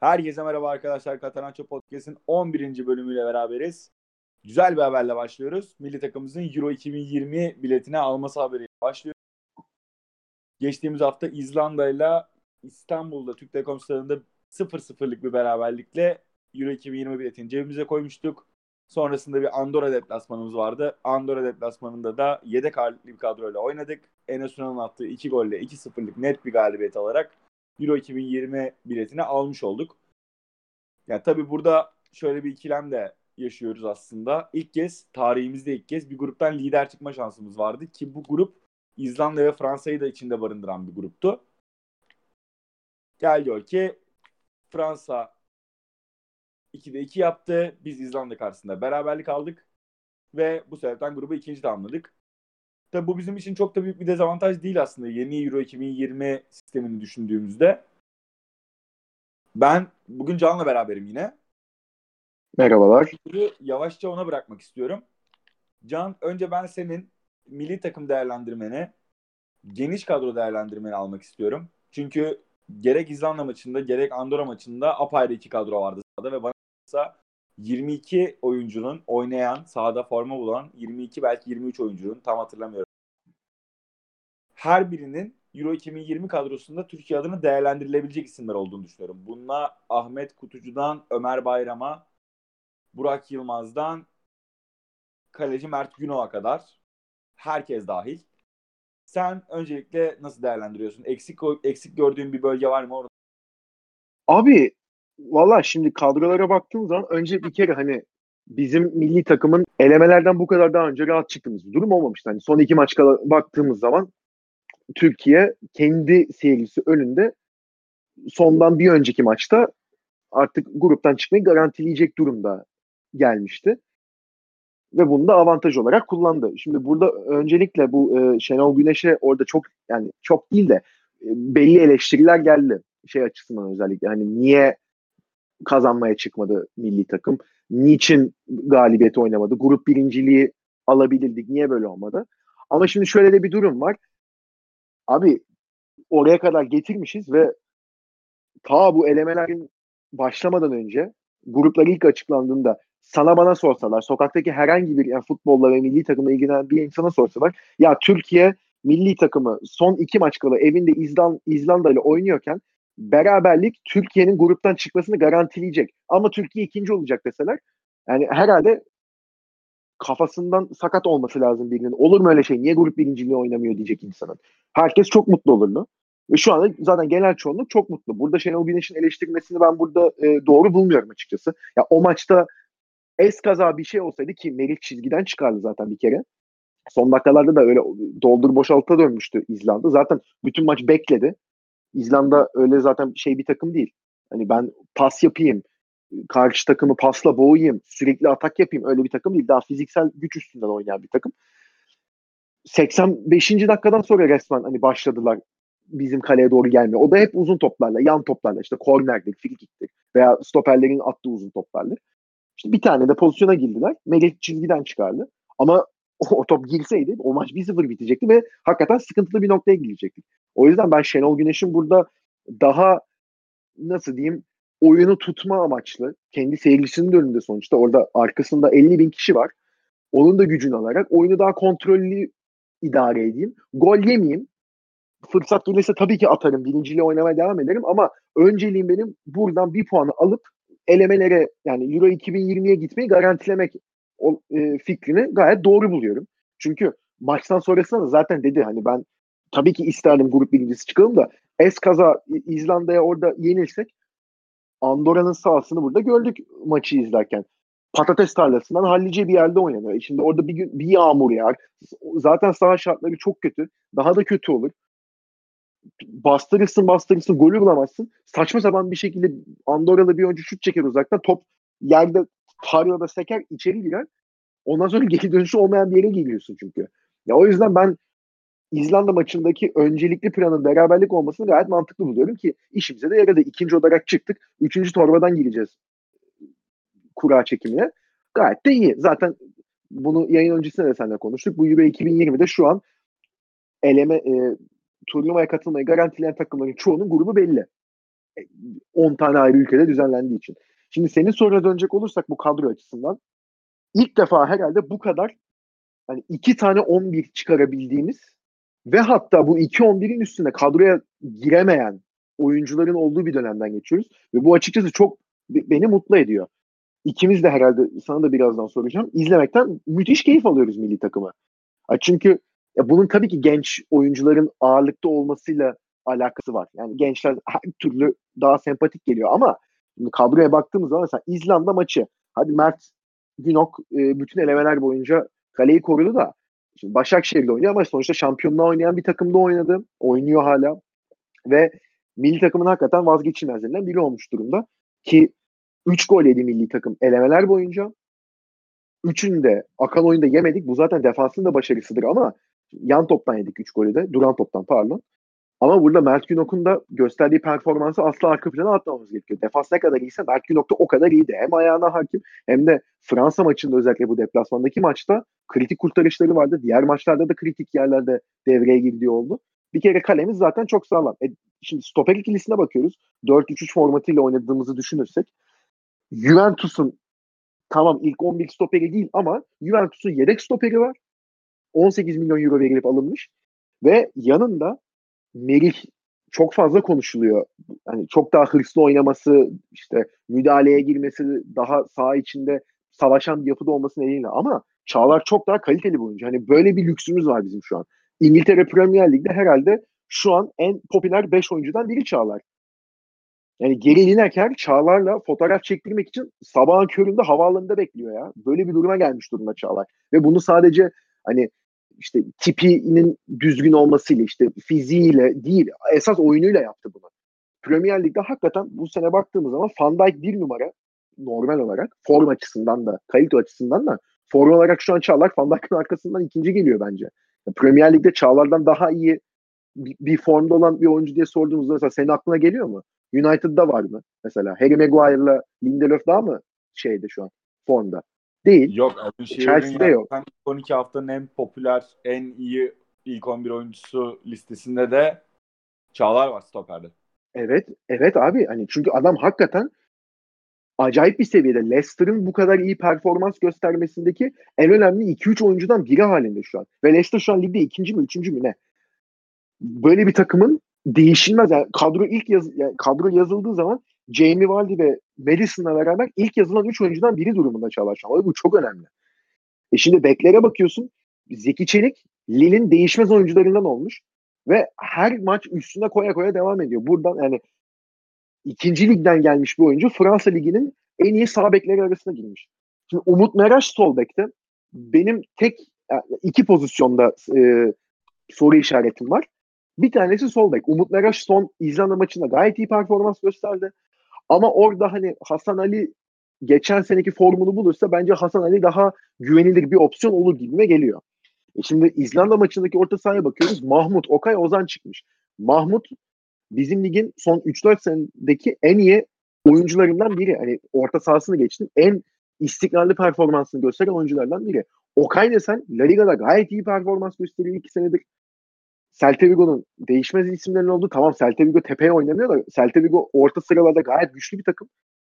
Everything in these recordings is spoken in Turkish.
Herkese merhaba arkadaşlar. Katalança Podcast'in 11. bölümüyle beraberiz. Güzel bir haberle başlıyoruz. Milli takımımızın Euro 2020 biletine alması haberiyle başlıyor. Geçtiğimiz hafta İzlanda ile İstanbul'da Türk Telekom stadında 0-0'lık bir beraberlikle Euro 2020 biletini cebimize koymuştuk. Sonrasında bir Andorra deplasmanımız vardı. Andorra deplasmanında da yedek ağırlıklı bir kadroyla oynadık. Enes Ünal'ın attığı 2 golle 2-0'lık net bir galibiyet alarak Euro 2020 biletini almış olduk. Yani tabii burada şöyle bir ikilem de yaşıyoruz aslında. İlk kez tarihimizde ilk kez bir gruptan lider çıkma şansımız vardı ki bu grup İzlanda ve Fransa'yı da içinde barındıran bir gruptu. Gel diyor ki Fransa 2'de 2 yaptı. Biz İzlanda karşısında beraberlik aldık ve bu sebepten grubu ikinci tamamladık. Tabi bu bizim için çok da büyük bir dezavantaj değil aslında yeni Euro 2020 sistemini düşündüğümüzde. Ben bugün Can'la beraberim yine. Merhabalar. Yavaşça ona bırakmak istiyorum. Can, önce ben senin milli takım değerlendirmeni, geniş kadro değerlendirmeni almak istiyorum. Çünkü gerek İzlanda maçında gerek Andorra maçında apayrı iki kadro vardı sahada ve bana 22 oyuncunun oynayan, sahada forma bulan 22 belki 23 oyuncunun tam hatırlamıyorum. Her birinin Euro 2020 kadrosunda Türkiye adına değerlendirilebilecek isimler olduğunu düşünüyorum. Bununla Ahmet Kutucu'dan Ömer Bayram'a, Burak Yılmaz'dan kaleci Mert Günok'a kadar herkes dahil. Sen öncelikle nasıl değerlendiriyorsun? Eksik eksik gördüğün bir bölge var mı orada? Abi valla şimdi kadrolara baktığım zaman önce bir kere hani bizim milli takımın elemelerden bu kadar daha önce rahat çıktığımız bir durum olmamıştı. Hani son iki maç baktığımız zaman Türkiye kendi seyircisi önünde sondan bir önceki maçta artık gruptan çıkmayı garantileyecek durumda gelmişti. Ve bunu da avantaj olarak kullandı. Şimdi burada öncelikle bu e, Şenol Güneş'e orada çok yani çok değil de e, belli eleştiriler geldi. Şey açısından özellikle hani niye kazanmaya çıkmadı milli takım? Niçin galibiyet oynamadı? Grup birinciliği alabilirdik. Niye böyle olmadı? Ama şimdi şöyle de bir durum var. Abi oraya kadar getirmişiz ve ta bu elemelerin başlamadan önce gruplar ilk açıklandığında sana bana sorsalar, sokaktaki herhangi bir yani futbolla ve milli takımla ilgilenen bir insana sorsalar ya Türkiye milli takımı son iki maç kala evinde İzlan, İzlanda ile oynuyorken beraberlik Türkiye'nin gruptan çıkmasını garantileyecek. Ama Türkiye ikinci olacak deseler yani herhalde kafasından sakat olması lazım birinin. Olur mu öyle şey? Niye grup birinciliği oynamıyor diyecek insanın. Herkes çok mutlu olurdu. Ve şu anda zaten genel çoğunluk çok mutlu. Burada Şenol Güneş'in eleştirmesini ben burada e, doğru bulmuyorum açıkçası. Ya o maçta es kaza bir şey olsaydı ki Melih çizgiden çıkardı zaten bir kere. Son dakikalarda da öyle doldur boşalta dönmüştü İzlanda. Zaten bütün maç bekledi. İzlanda öyle zaten şey bir takım değil. Hani ben pas yapayım, karşı takımı pasla boğayım, sürekli atak yapayım öyle bir takım değil. Daha fiziksel güç üstünden oynayan bir takım. 85. dakikadan sonra resmen hani başladılar bizim kaleye doğru gelmiyor. O da hep uzun toplarla, yan toplarla işte kornerdir, frikiktir veya stoperlerin attığı uzun toplarla. İşte bir tane de pozisyona girdiler. Melih çizgiden çıkardı. Ama o, o top girseydi o maç 1-0 bitecekti ve hakikaten sıkıntılı bir noktaya girecektik. O yüzden ben Şenol Güneş'in burada daha nasıl diyeyim oyunu tutma amaçlı kendi seyircisinin önünde sonuçta orada arkasında 50 bin kişi var. Onun da gücünü alarak oyunu daha kontrollü idare edeyim. Gol yemeyeyim. Fırsat gelirse tabii ki atarım. Birinciliği oynamaya devam ederim ama önceliğim benim buradan bir puanı alıp elemelere yani Euro 2020'ye gitmeyi garantilemek o, e, fikrini gayet doğru buluyorum. Çünkü maçtan sonrasında da zaten dedi hani ben tabii ki isterdim grup birincisi çıkalım da es kaza İzlanda'ya orada yenilsek Andorra'nın sahasını burada gördük maçı izlerken. Patates tarlasından hallice bir yerde oynanıyor. E şimdi orada bir gün bir yağmur yağar. Zaten saha şartları çok kötü. Daha da kötü olur. Bastırırsın bastırırsın golü bulamazsın. Saçma sapan bir şekilde Andorra'lı bir oyuncu şut çeker uzaktan. Top yerde tarlada seker içeri girer. Ondan sonra geri dönüşü olmayan bir yere geliyorsun çünkü. Ya o yüzden ben İzlanda maçındaki öncelikli planın beraberlik olmasını gayet mantıklı buluyorum ki işimize de yaradı. İkinci olarak çıktık. Üçüncü torbadan gireceğiz kura çekimine. Gayet de iyi. Zaten bunu yayın öncesinde de seninle konuştuk. Bu Euro 2020'de şu an eleme e, turnuvaya katılmayı garantileyen takımların çoğunun grubu belli. 10 tane ayrı ülkede düzenlendiği için. Şimdi senin soruna dönecek olursak bu kadro açısından ilk defa herhalde bu kadar hani iki tane 11 çıkarabildiğimiz ve hatta bu 2-11'in üstünde kadroya giremeyen oyuncuların olduğu bir dönemden geçiyoruz. Ve bu açıkçası çok beni mutlu ediyor. İkimiz de herhalde sana da birazdan soracağım. İzlemekten müthiş keyif alıyoruz milli takımı. Çünkü ya bunun tabii ki genç oyuncuların ağırlıkta olmasıyla alakası var. Yani gençler her türlü daha sempatik geliyor ama şimdi kadroya baktığımız zaman mesela İzlanda maçı hadi Mert Günok e, bütün elemeler boyunca kaleyi korudu da şimdi Başakşehir'de oynuyor ama sonuçta şampiyonluğa oynayan bir takımda oynadı. Oynuyor hala. Ve milli takımın hakikaten vazgeçilmezlerinden biri olmuş durumda. Ki 3 gol yedi milli takım elemeler boyunca. Üçünü de akan oyunda yemedik. Bu zaten defansın da başarısıdır ama yan toptan yedik 3 golü de. Duran toptan pardon. Ama burada Mert Günok'un da gösterdiği performansı asla arka plana atmamamız gerekiyor. Defans ne kadar iyiyse Mert Günok da o kadar iyiydi. Hem ayağına hakim hem de Fransa maçında özellikle bu deplasmandaki maçta kritik kurtarışları vardı. Diğer maçlarda da kritik yerlerde devreye girdiği oldu. Bir kere kalemiz zaten çok sağlam. E, şimdi stoper ikilisine bakıyoruz. 4-3-3 formatıyla oynadığımızı düşünürsek Juventus'un tamam ilk 11 stoperi değil ama Juventus'un yedek stoperi var. 18 milyon euro verilip alınmış. Ve yanında Merih çok fazla konuşuluyor. Hani çok daha hırslı oynaması, işte müdahaleye girmesi, daha saha içinde savaşan bir yapıda olması nedeniyle ama Çağlar çok daha kaliteli bir oyuncu. Hani böyle bir lüksümüz var bizim şu an. İngiltere Premier Lig'de herhalde şu an en popüler 5 oyuncudan biri Çağlar. Yani geri Lineker Çağlar'la fotoğraf çektirmek için sabahın köründe havaalanında bekliyor ya. Böyle bir duruma gelmiş durumda Çağlar. Ve bunu sadece hani işte tipinin düzgün olmasıyla işte fiziğiyle değil esas oyunuyla yaptı bunu. Premier Lig'de hakikaten bu sene baktığımız zaman Van Dijk bir numara normal olarak form açısından da kalite açısından da form olarak şu an Çağlar Van Dijk'ın arkasından ikinci geliyor bence. Premier Lig'de Çağlar'dan daha iyi bir, bir formda olan bir oyuncu diye sorduğumuzda mesela senin aklına geliyor mu? United'da var mı mesela? Harry Maguire'la Lindelöf daha mı şeyde şu an formda? Değil. Yok. Alan Chelsea'de yok. 12 haftanın en popüler, en iyi ilk 11 oyuncusu listesinde de Çağlar var stoperde. Evet. Evet abi. Hani çünkü adam hakikaten acayip bir seviyede. Leicester'ın bu kadar iyi performans göstermesindeki en önemli 2-3 oyuncudan biri halinde şu an. Ve Leicester şu an ligde ikinci mi, üçüncü mü ne? Böyle bir takımın değişilmez. Yani kadro ilk yaz, yani kadro yazıldığı zaman Jamie Vardy ve Madison'la beraber ilk yazılan 3 oyuncudan biri durumunda Çağlar Şahin. Bu çok önemli. E şimdi beklere bakıyorsun. Zeki Çelik Lille'in değişmez oyuncularından olmuş. Ve her maç üstüne koya koya devam ediyor. Buradan yani ikinci ligden gelmiş bir oyuncu Fransa Ligi'nin en iyi sağ bekleri arasına girmiş. Şimdi Umut Meraş sol bekte. Benim tek yani iki pozisyonda e, soru işaretim var. Bir tanesi sol bek. Umut Meraş son İzlanda maçında gayet iyi performans gösterdi. Ama orada hani Hasan Ali geçen seneki formunu bulursa bence Hasan Ali daha güvenilir bir opsiyon olur gibime geliyor. E şimdi İzlanda maçındaki orta sahaya bakıyoruz. Mahmut, Okay, Ozan çıkmış. Mahmut bizim ligin son 3-4 senedeki en iyi oyuncularından biri. Hani orta sahasını geçtim. En istikrarlı performansını gösteren oyunculardan biri. Okay desen La Liga'da gayet iyi performans gösteriyor iki senedir. Celta Vigo'nun değişmez isimlerin olduğu tamam Celta Vigo tepeye oynamıyor da Celta Vigo orta sıralarda gayet güçlü bir takım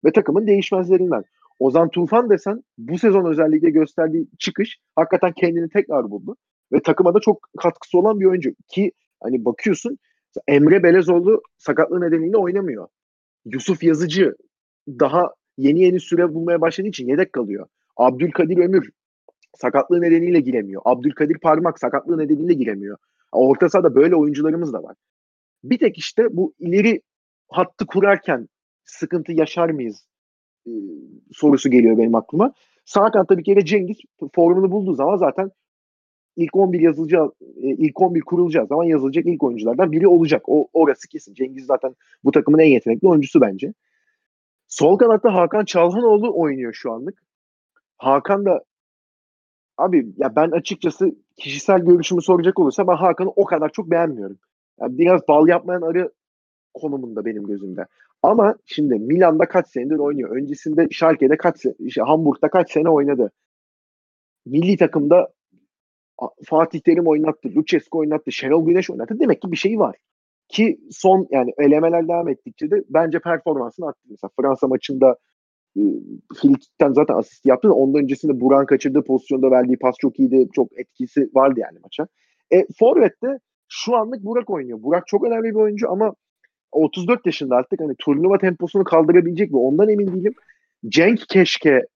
ve takımın değişmezlerinden. Ozan Tufan desen bu sezon özellikle gösterdiği çıkış hakikaten kendini tekrar buldu ve takıma da çok katkısı olan bir oyuncu ki hani bakıyorsun Emre Belezoğlu sakatlığı nedeniyle oynamıyor. Yusuf Yazıcı daha yeni yeni süre bulmaya başladığı için yedek kalıyor. Abdülkadir Ömür sakatlığı nedeniyle giremiyor. Abdülkadir Parmak sakatlığı nedeniyle giremiyor. Orta sahada böyle oyuncularımız da var. Bir tek işte bu ileri hattı kurarken sıkıntı yaşar mıyız e, sorusu geliyor benim aklıma. Sağ kanatta bir kere Cengiz formunu bulduğu zaman zaten ilk 11 yazılacağı, ilk 11 kurulacağı zaman yazılacak ilk oyunculardan biri olacak. O orası kesin. Cengiz zaten bu takımın en yetenekli oyuncusu bence. Sol kanatta Hakan Çalhanoğlu oynuyor şu anlık. Hakan da abi ya ben açıkçası kişisel görüşümü soracak olursa ben Hakan'ı o kadar çok beğenmiyorum. Yani biraz bal yapmayan arı konumunda benim gözümde. Ama şimdi Milan'da kaç senedir oynuyor. Öncesinde Schalke'de kaç işte Hamburg'da kaç sene oynadı. Milli takımda Fatih Terim oynattı, Lucescu oynattı, Şenol Güneş oynattı. Demek ki bir şey var. Ki son yani elemeler devam ettikçe de bence performansını arttı. Mesela Fransa maçında Filik'ten zaten asist yaptı. Ondan öncesinde Buran kaçırdığı pozisyonda verdiği pas çok iyiydi. Çok etkisi vardı yani maça. E, Forvet'te şu anlık Burak oynuyor. Burak çok önemli bir oyuncu ama 34 yaşında artık hani turnuva temposunu kaldırabilecek mi? Ondan emin değilim. Cenk keşke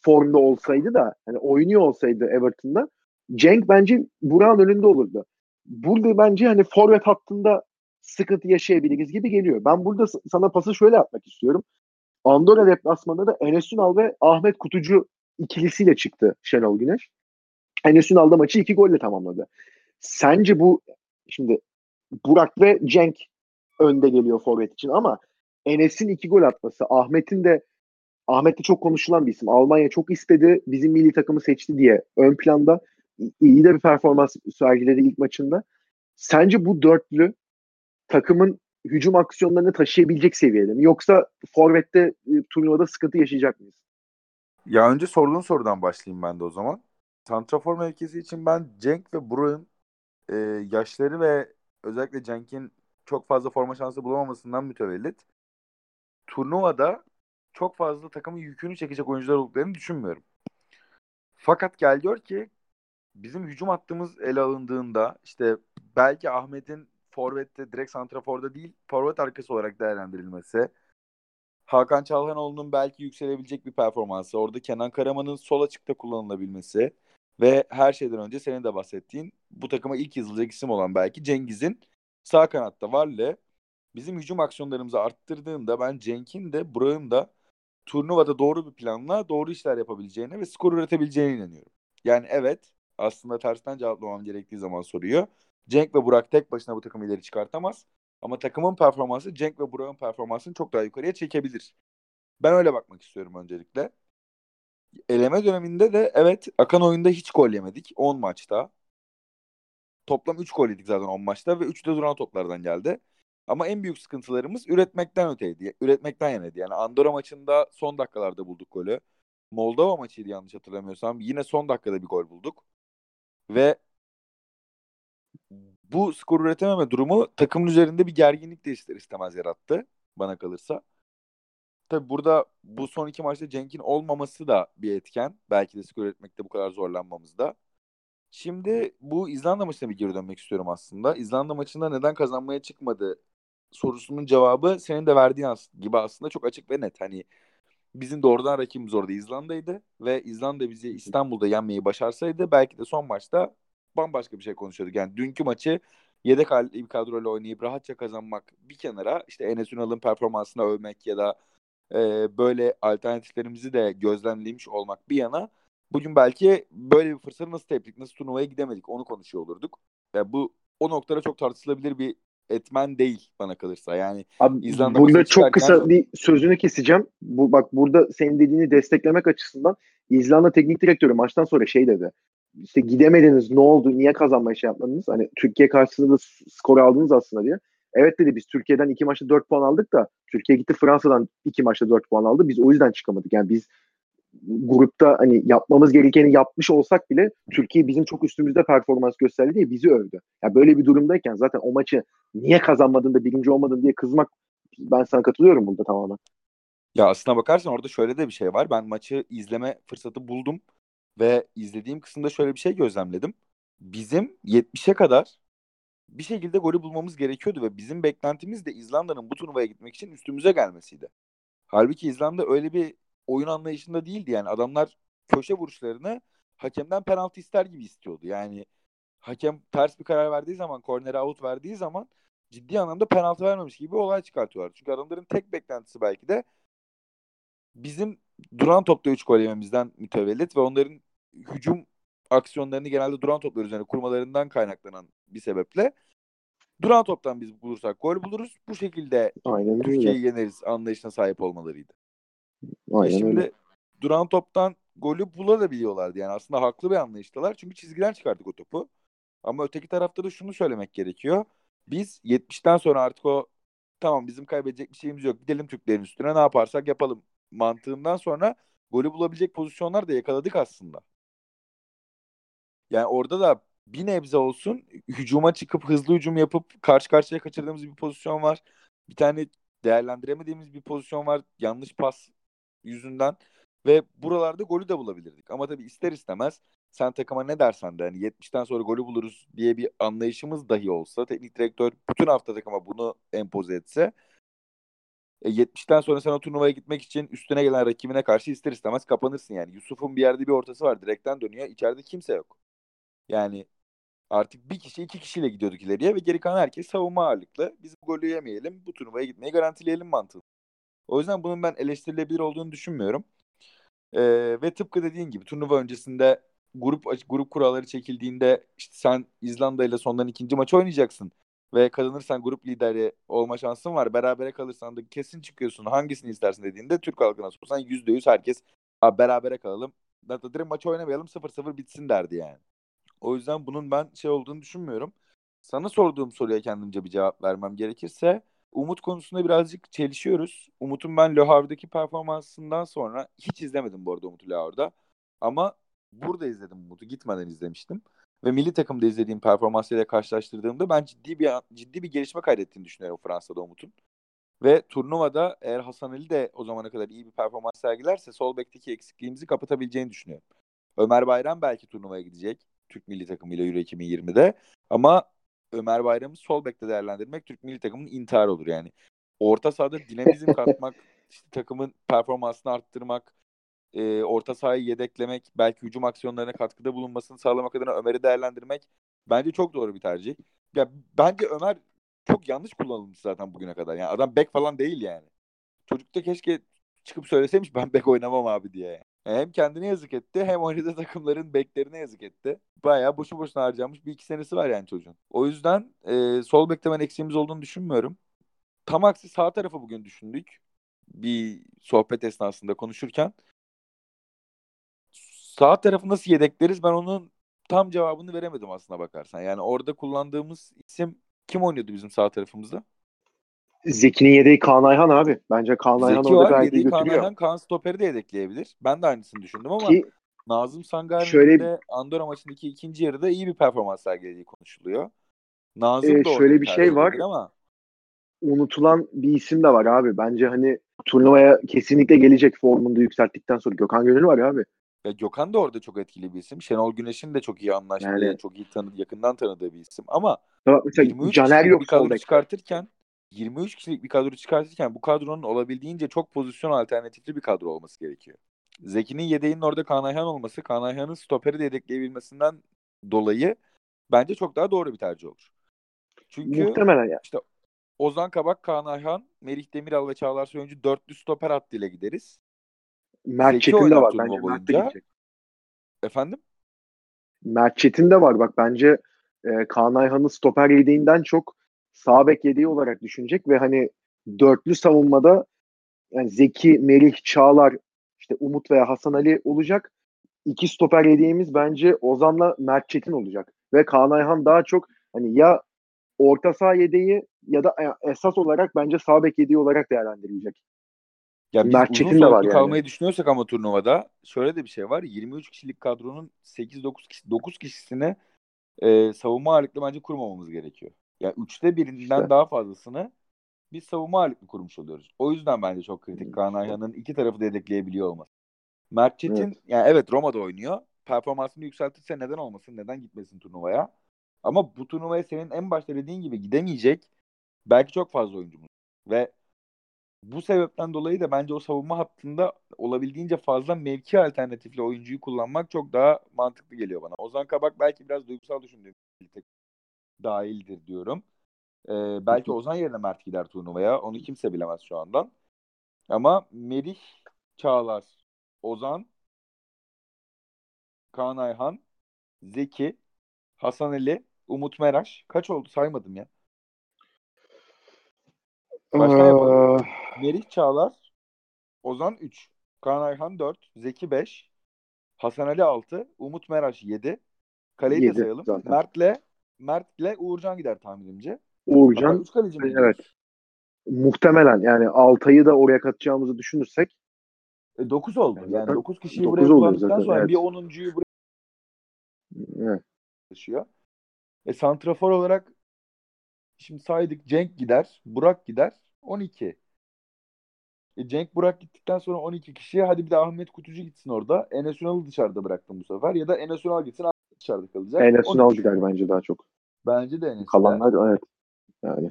formda olsaydı da hani oynuyor olsaydı Everton'da Cenk bence Burak'ın önünde olurdu. Burada bence hani forvet hattında sıkıntı yaşayabiliriz gibi geliyor. Ben burada sana pası şöyle atmak istiyorum. Andorra deplasmanında da Enes Ünal ve Ahmet Kutucu ikilisiyle çıktı Şenol Güneş. Enes Ünal da maçı iki golle tamamladı. Sence bu şimdi Burak ve Cenk önde geliyor forvet için ama Enes'in iki gol atması, Ahmet'in de Ahmet de çok konuşulan bir isim. Almanya çok istedi, bizim milli takımı seçti diye ön planda iyi de bir performans sergiledi ilk maçında. Sence bu dörtlü takımın hücum aksiyonlarını taşıyabilecek seviyede mi? Yoksa forvette e, turnuvada sıkıntı yaşayacak mıyız? Ya önce sorduğun sorudan başlayayım ben de o zaman. Santrafor mevkisi için ben Cenk ve Bruin e, yaşları ve özellikle Cenk'in çok fazla forma şansı bulamamasından mütevellit turnuvada çok fazla takımın yükünü çekecek oyuncular olduklarını düşünmüyorum. Fakat gel gör ki bizim hücum hattımız ele alındığında işte belki Ahmet'in forvette direkt santraforda değil forvet arkası olarak değerlendirilmesi Hakan Çalhanoğlu'nun belki yükselebilecek bir performansı orada Kenan Karaman'ın sol açıkta kullanılabilmesi ve her şeyden önce senin de bahsettiğin bu takıma ilk yazılacak isim olan belki Cengiz'in sağ kanatta Valle bizim hücum aksiyonlarımızı arttırdığında ben Cenk'in de Burak'ın da turnuvada doğru bir planla doğru işler yapabileceğine ve skor üretebileceğine inanıyorum. Yani evet aslında tersten cevaplamam gerektiği zaman soruyor. Cenk ve Burak tek başına bu takımı ileri çıkartamaz. Ama takımın performansı Cenk ve Burak'ın performansını çok daha yukarıya çekebilir. Ben öyle bakmak istiyorum öncelikle. Eleme döneminde de evet akan oyunda hiç gol yemedik 10 maçta. Toplam 3 gol yedik zaten 10 maçta ve 3 de duran toplardan geldi. Ama en büyük sıkıntılarımız üretmekten öteydi. Üretmekten yanaydı. Yani Andorra maçında son dakikalarda bulduk golü. Moldova maçıydı yanlış hatırlamıyorsam. Yine son dakikada bir gol bulduk. Ve bu skor üretememe durumu takımın üzerinde bir gerginlik de ister istemez yarattı bana kalırsa. Tabi burada bu son iki maçta Cenk'in olmaması da bir etken. Belki de skor üretmekte bu kadar zorlanmamızda. Şimdi bu İzlanda maçına bir geri dönmek istiyorum aslında. İzlanda maçında neden kazanmaya çıkmadı sorusunun cevabı senin de verdiğin gibi aslında çok açık ve net. Hani bizim doğrudan rakibimiz orada İzlanda'ydı ve İzlanda bizi İstanbul'da yenmeyi başarsaydı belki de son maçta bambaşka bir şey konuşuyorduk. Yani dünkü maçı yedek bir kadroyla oynayıp rahatça kazanmak bir kenara işte Enes Ünal'ın performansına övmek ya da e, böyle alternatiflerimizi de gözlemlemiş olmak bir yana bugün belki böyle bir fırsatı nasıl teptik, nasıl turnuvaya gidemedik onu konuşuyor olurduk. Yani bu o noktada çok tartışılabilir bir etmen değil bana kalırsa. Yani Abi, İzlanda burada çok çıkarken... kısa bir sözünü keseceğim. Bu bak burada senin dediğini desteklemek açısından İzlanda teknik direktörü maçtan sonra şey dedi. İşte gidemediniz ne oldu niye kazanmaya şey yapmadınız? Hani Türkiye karşısında da skor aldınız aslında diye. Evet dedi biz Türkiye'den iki maçta dört puan aldık da Türkiye gitti Fransa'dan iki maçta dört puan aldı. Biz o yüzden çıkamadık. Yani biz grupta hani yapmamız gerekeni yapmış olsak bile Türkiye bizim çok üstümüzde performans gösterdi diye bizi övdü. Ya yani böyle bir durumdayken zaten o maçı niye kazanmadın da birinci olmadın diye kızmak ben sana katılıyorum burada tamamen. Ya aslına bakarsan orada şöyle de bir şey var. Ben maçı izleme fırsatı buldum ve izlediğim kısımda şöyle bir şey gözlemledim. Bizim 70'e kadar bir şekilde golü bulmamız gerekiyordu ve bizim beklentimiz de İzlanda'nın bu turnuvaya gitmek için üstümüze gelmesiydi. Halbuki İzlanda öyle bir oyun anlayışında değildi yani. Adamlar köşe vuruşlarını hakemden penaltı ister gibi istiyordu. Yani hakem ters bir karar verdiği zaman, kornere out verdiği zaman ciddi anlamda penaltı vermemiş gibi olay çıkartıyorlar. Çünkü adamların tek beklentisi belki de bizim duran topta 3 gol yememizden mütevellit ve onların hücum aksiyonlarını genelde duran toplar üzerine kurmalarından kaynaklanan bir sebeple duran toptan biz bulursak gol buluruz. Bu şekilde Türkiye'yi yeneriz anlayışına sahip olmalarıydı. Aynen şimdi öyle. duran toptan golü bulabiliyorlardı. Yani aslında haklı bir anlayıştalar. Çünkü çizgiden çıkardık o topu. Ama öteki tarafta da şunu söylemek gerekiyor. Biz 70'ten sonra artık o tamam bizim kaybedecek bir şeyimiz yok. Gidelim Türklerin üstüne ne yaparsak yapalım mantığından sonra golü bulabilecek pozisyonlar da yakaladık aslında. Yani orada da bir nebze olsun hücuma çıkıp hızlı hücum yapıp karşı karşıya kaçırdığımız bir pozisyon var. Bir tane değerlendiremediğimiz bir pozisyon var. Yanlış pas yüzünden. Ve buralarda golü de bulabilirdik. Ama tabii ister istemez sen takıma ne dersen de hani 70'ten sonra golü buluruz diye bir anlayışımız dahi olsa teknik direktör bütün hafta takıma bunu empoze etse e, 70'ten sonra sen o turnuvaya gitmek için üstüne gelen rakibine karşı ister istemez kapanırsın yani. Yusuf'un bir yerde bir ortası var. Direkten dönüyor. İçeride kimse yok. Yani artık bir kişi iki kişiyle gidiyorduk ileriye ve geri kalan herkes savunma ağırlıklı. Biz bu golü yemeyelim. Bu turnuvaya gitmeyi garantileyelim mantığı. O yüzden bunun ben eleştirilebilir olduğunu düşünmüyorum. Ee, ve tıpkı dediğin gibi turnuva öncesinde grup grup kuralları çekildiğinde işte sen İzlanda ile sondan ikinci maç oynayacaksın ve kazanırsan grup lideri olma şansın var. Berabere kalırsan da kesin çıkıyorsun. Hangisini istersin dediğinde Türk halkına sorsan yüz herkes Abi berabere kalalım. Hatta direkt maç oynamayalım 0-0 bitsin derdi yani. O yüzden bunun ben şey olduğunu düşünmüyorum. Sana sorduğum soruya kendimce bir cevap vermem gerekirse Umut konusunda birazcık çelişiyoruz. Umut'un ben Le Havre'daki performansından sonra hiç izlemedim bu arada Umut'u Le Havre'da. Ama burada izledim Umut'u. Gitmeden izlemiştim. Ve milli takımda izlediğim performansıyla karşılaştırdığımda ben ciddi bir ciddi bir gelişme kaydettiğini düşünüyorum Fransa'da Umut'un. Ve turnuvada eğer Hasan Ali de o zamana kadar iyi bir performans sergilerse sol bekteki eksikliğimizi kapatabileceğini düşünüyorum. Ömer Bayram belki turnuvaya gidecek. Türk milli takımıyla Euro 2020'de. Ama Ömer Bayram'ı sol bekte değerlendirmek Türk milli takımının intihar olur yani. Orta sahada dinamizm katmak, işte takımın performansını arttırmak, e, orta sahayı yedeklemek, belki hücum aksiyonlarına katkıda bulunmasını sağlamak adına Ömer'i değerlendirmek bence çok doğru bir tercih. Ya bence Ömer çok yanlış kullanılmış zaten bugüne kadar. Yani adam bek falan değil yani. Çocuk da keşke çıkıp söyleseymiş ben bek oynamam abi diye. Hem kendine yazık etti hem oynadığı takımların beklerine yazık etti. Bayağı boşu boşuna harcamış bir iki senesi var yani çocuğun. O yüzden e, sol bekte ben eksiğimiz olduğunu düşünmüyorum. Tam aksi sağ tarafı bugün düşündük. Bir sohbet esnasında konuşurken. Sağ tarafı nasıl yedekleriz ben onun tam cevabını veremedim aslına bakarsan. Yani orada kullandığımız isim kim oynuyordu bizim sağ tarafımızda? Zeki'nin yedeği Kaan Ayhan abi. Bence Kaan Ayhan Zeki orada gayet iyi götürüyor. Kaan Ayhan Kaan Stoper'i de yedekleyebilir. Ben de aynısını düşündüm ama Ki, Nazım Sangari'nin şöyle, de Andorra maçındaki ikinci yarıda iyi bir performans sergilediği konuşuluyor. Nazım e, da şöyle bir şey var ama unutulan bir isim de var abi. Bence hani turnuvaya kesinlikle gelecek formunu da yükselttikten sonra Gökhan Gönül var abi. Ya Gökhan da orada çok etkili bir isim. Şenol Güneş'in de çok iyi anlaştığı, yani, çok iyi tanı yakından tanıdığı bir isim. Ama mesela 23 Caner yok bir kadro çıkartırken 23 kişilik bir kadro çıkartırken bu kadronun olabildiğince çok pozisyon alternatifli bir kadro olması gerekiyor. Zeki'nin yedeğinin orada Kaan Ayhan olması, Kaan Ayhan'ın stoperi de yedekleyebilmesinden dolayı bence çok daha doğru bir tercih olur. Çünkü Muhtemelen ya. işte Ozan Kabak, Kaan Ayhan, Merih Demiral ve Çağlar Söyüncü dörtlü stoper hattıyla gideriz. Mert Çetin de var bence. Mert de Efendim? Mert Çetin de var bak bence e, Kaan Ayhan'ı stoper yediğinden çok sağ bek yediği olarak düşünecek ve hani dörtlü savunmada yani Zeki, Melih, Çağlar, işte Umut veya Hasan Ali olacak. İki stoper yediğimiz bence Ozan'la Mert Çetin olacak. Ve Kaan Ayhan daha çok hani ya orta saha yedeği ya da esas olarak bence sağ bek yediği olarak değerlendirilecek. Ya biz Mert uzun de var yani. kalmayı düşünüyorsak ama turnuvada şöyle de bir şey var. 23 kişilik kadronun 8-9 kişi, 9 kişisine e, savunma ağırlıklı bence kurmamamız gerekiyor. Yani üçte birinden işte. daha fazlasını biz savunma ağırlıklı kurmuş oluyoruz. O yüzden bence çok kritik Kaan Ayhan'ın iki tarafı da yedekleyebiliyor olması. Mert Çetin evet. yani evet Roma'da oynuyor. Performansını yükseltirse neden olmasın? Neden gitmesin turnuvaya? Ama bu turnuvaya senin en başta dediğin gibi gidemeyecek belki çok fazla oyuncumuz. Ve bu sebepten dolayı da bence o savunma hattında olabildiğince fazla mevki alternatifli oyuncuyu kullanmak çok daha mantıklı geliyor bana. Ozan Kabak belki biraz duygusal düşündüğüm dahildir diyorum. Ee, belki Ozan yerine Mert gider turnuvaya. Onu kimse bilemez şu andan. Ama Merih, Çağlar, Ozan, Kaan Ayhan, Zeki, Hasan Ali, Umut Meraş. Kaç oldu saymadım ya. Başka ee... yapalım. Merih Çağlar, Ozan 3, Kaan Ayhan 4, Zeki 5, Hasan Ali 6, Umut Meraş 7. Kaleyi 7 de sayalım. Zaten. Mert'le Mert'le Uğurcan gider tahminimce. Uğurcan. Üç kaleci mi evet. Muhtemelen yani Altay'ı da oraya katacağımızı düşünürsek e, 9 oldu. Yani, yani 9 kişiyi dokuz buraya kullandıktan sonra evet. bir 10'uncuyu buraya evet. taşıyor. E santrafor olarak şimdi saydık Cenk gider, Burak gider 12. E Cenk Burak gittikten sonra 12 kişi hadi bir de Ahmet Kutucu gitsin orada. Enes Ünal'ı dışarıda bıraktım bu sefer. Ya da Enes Ünal gitsin dışarıda kalacak. Enes 12 Ünal gider bence daha çok. Bence de Enes. Kalanlar evet. Yani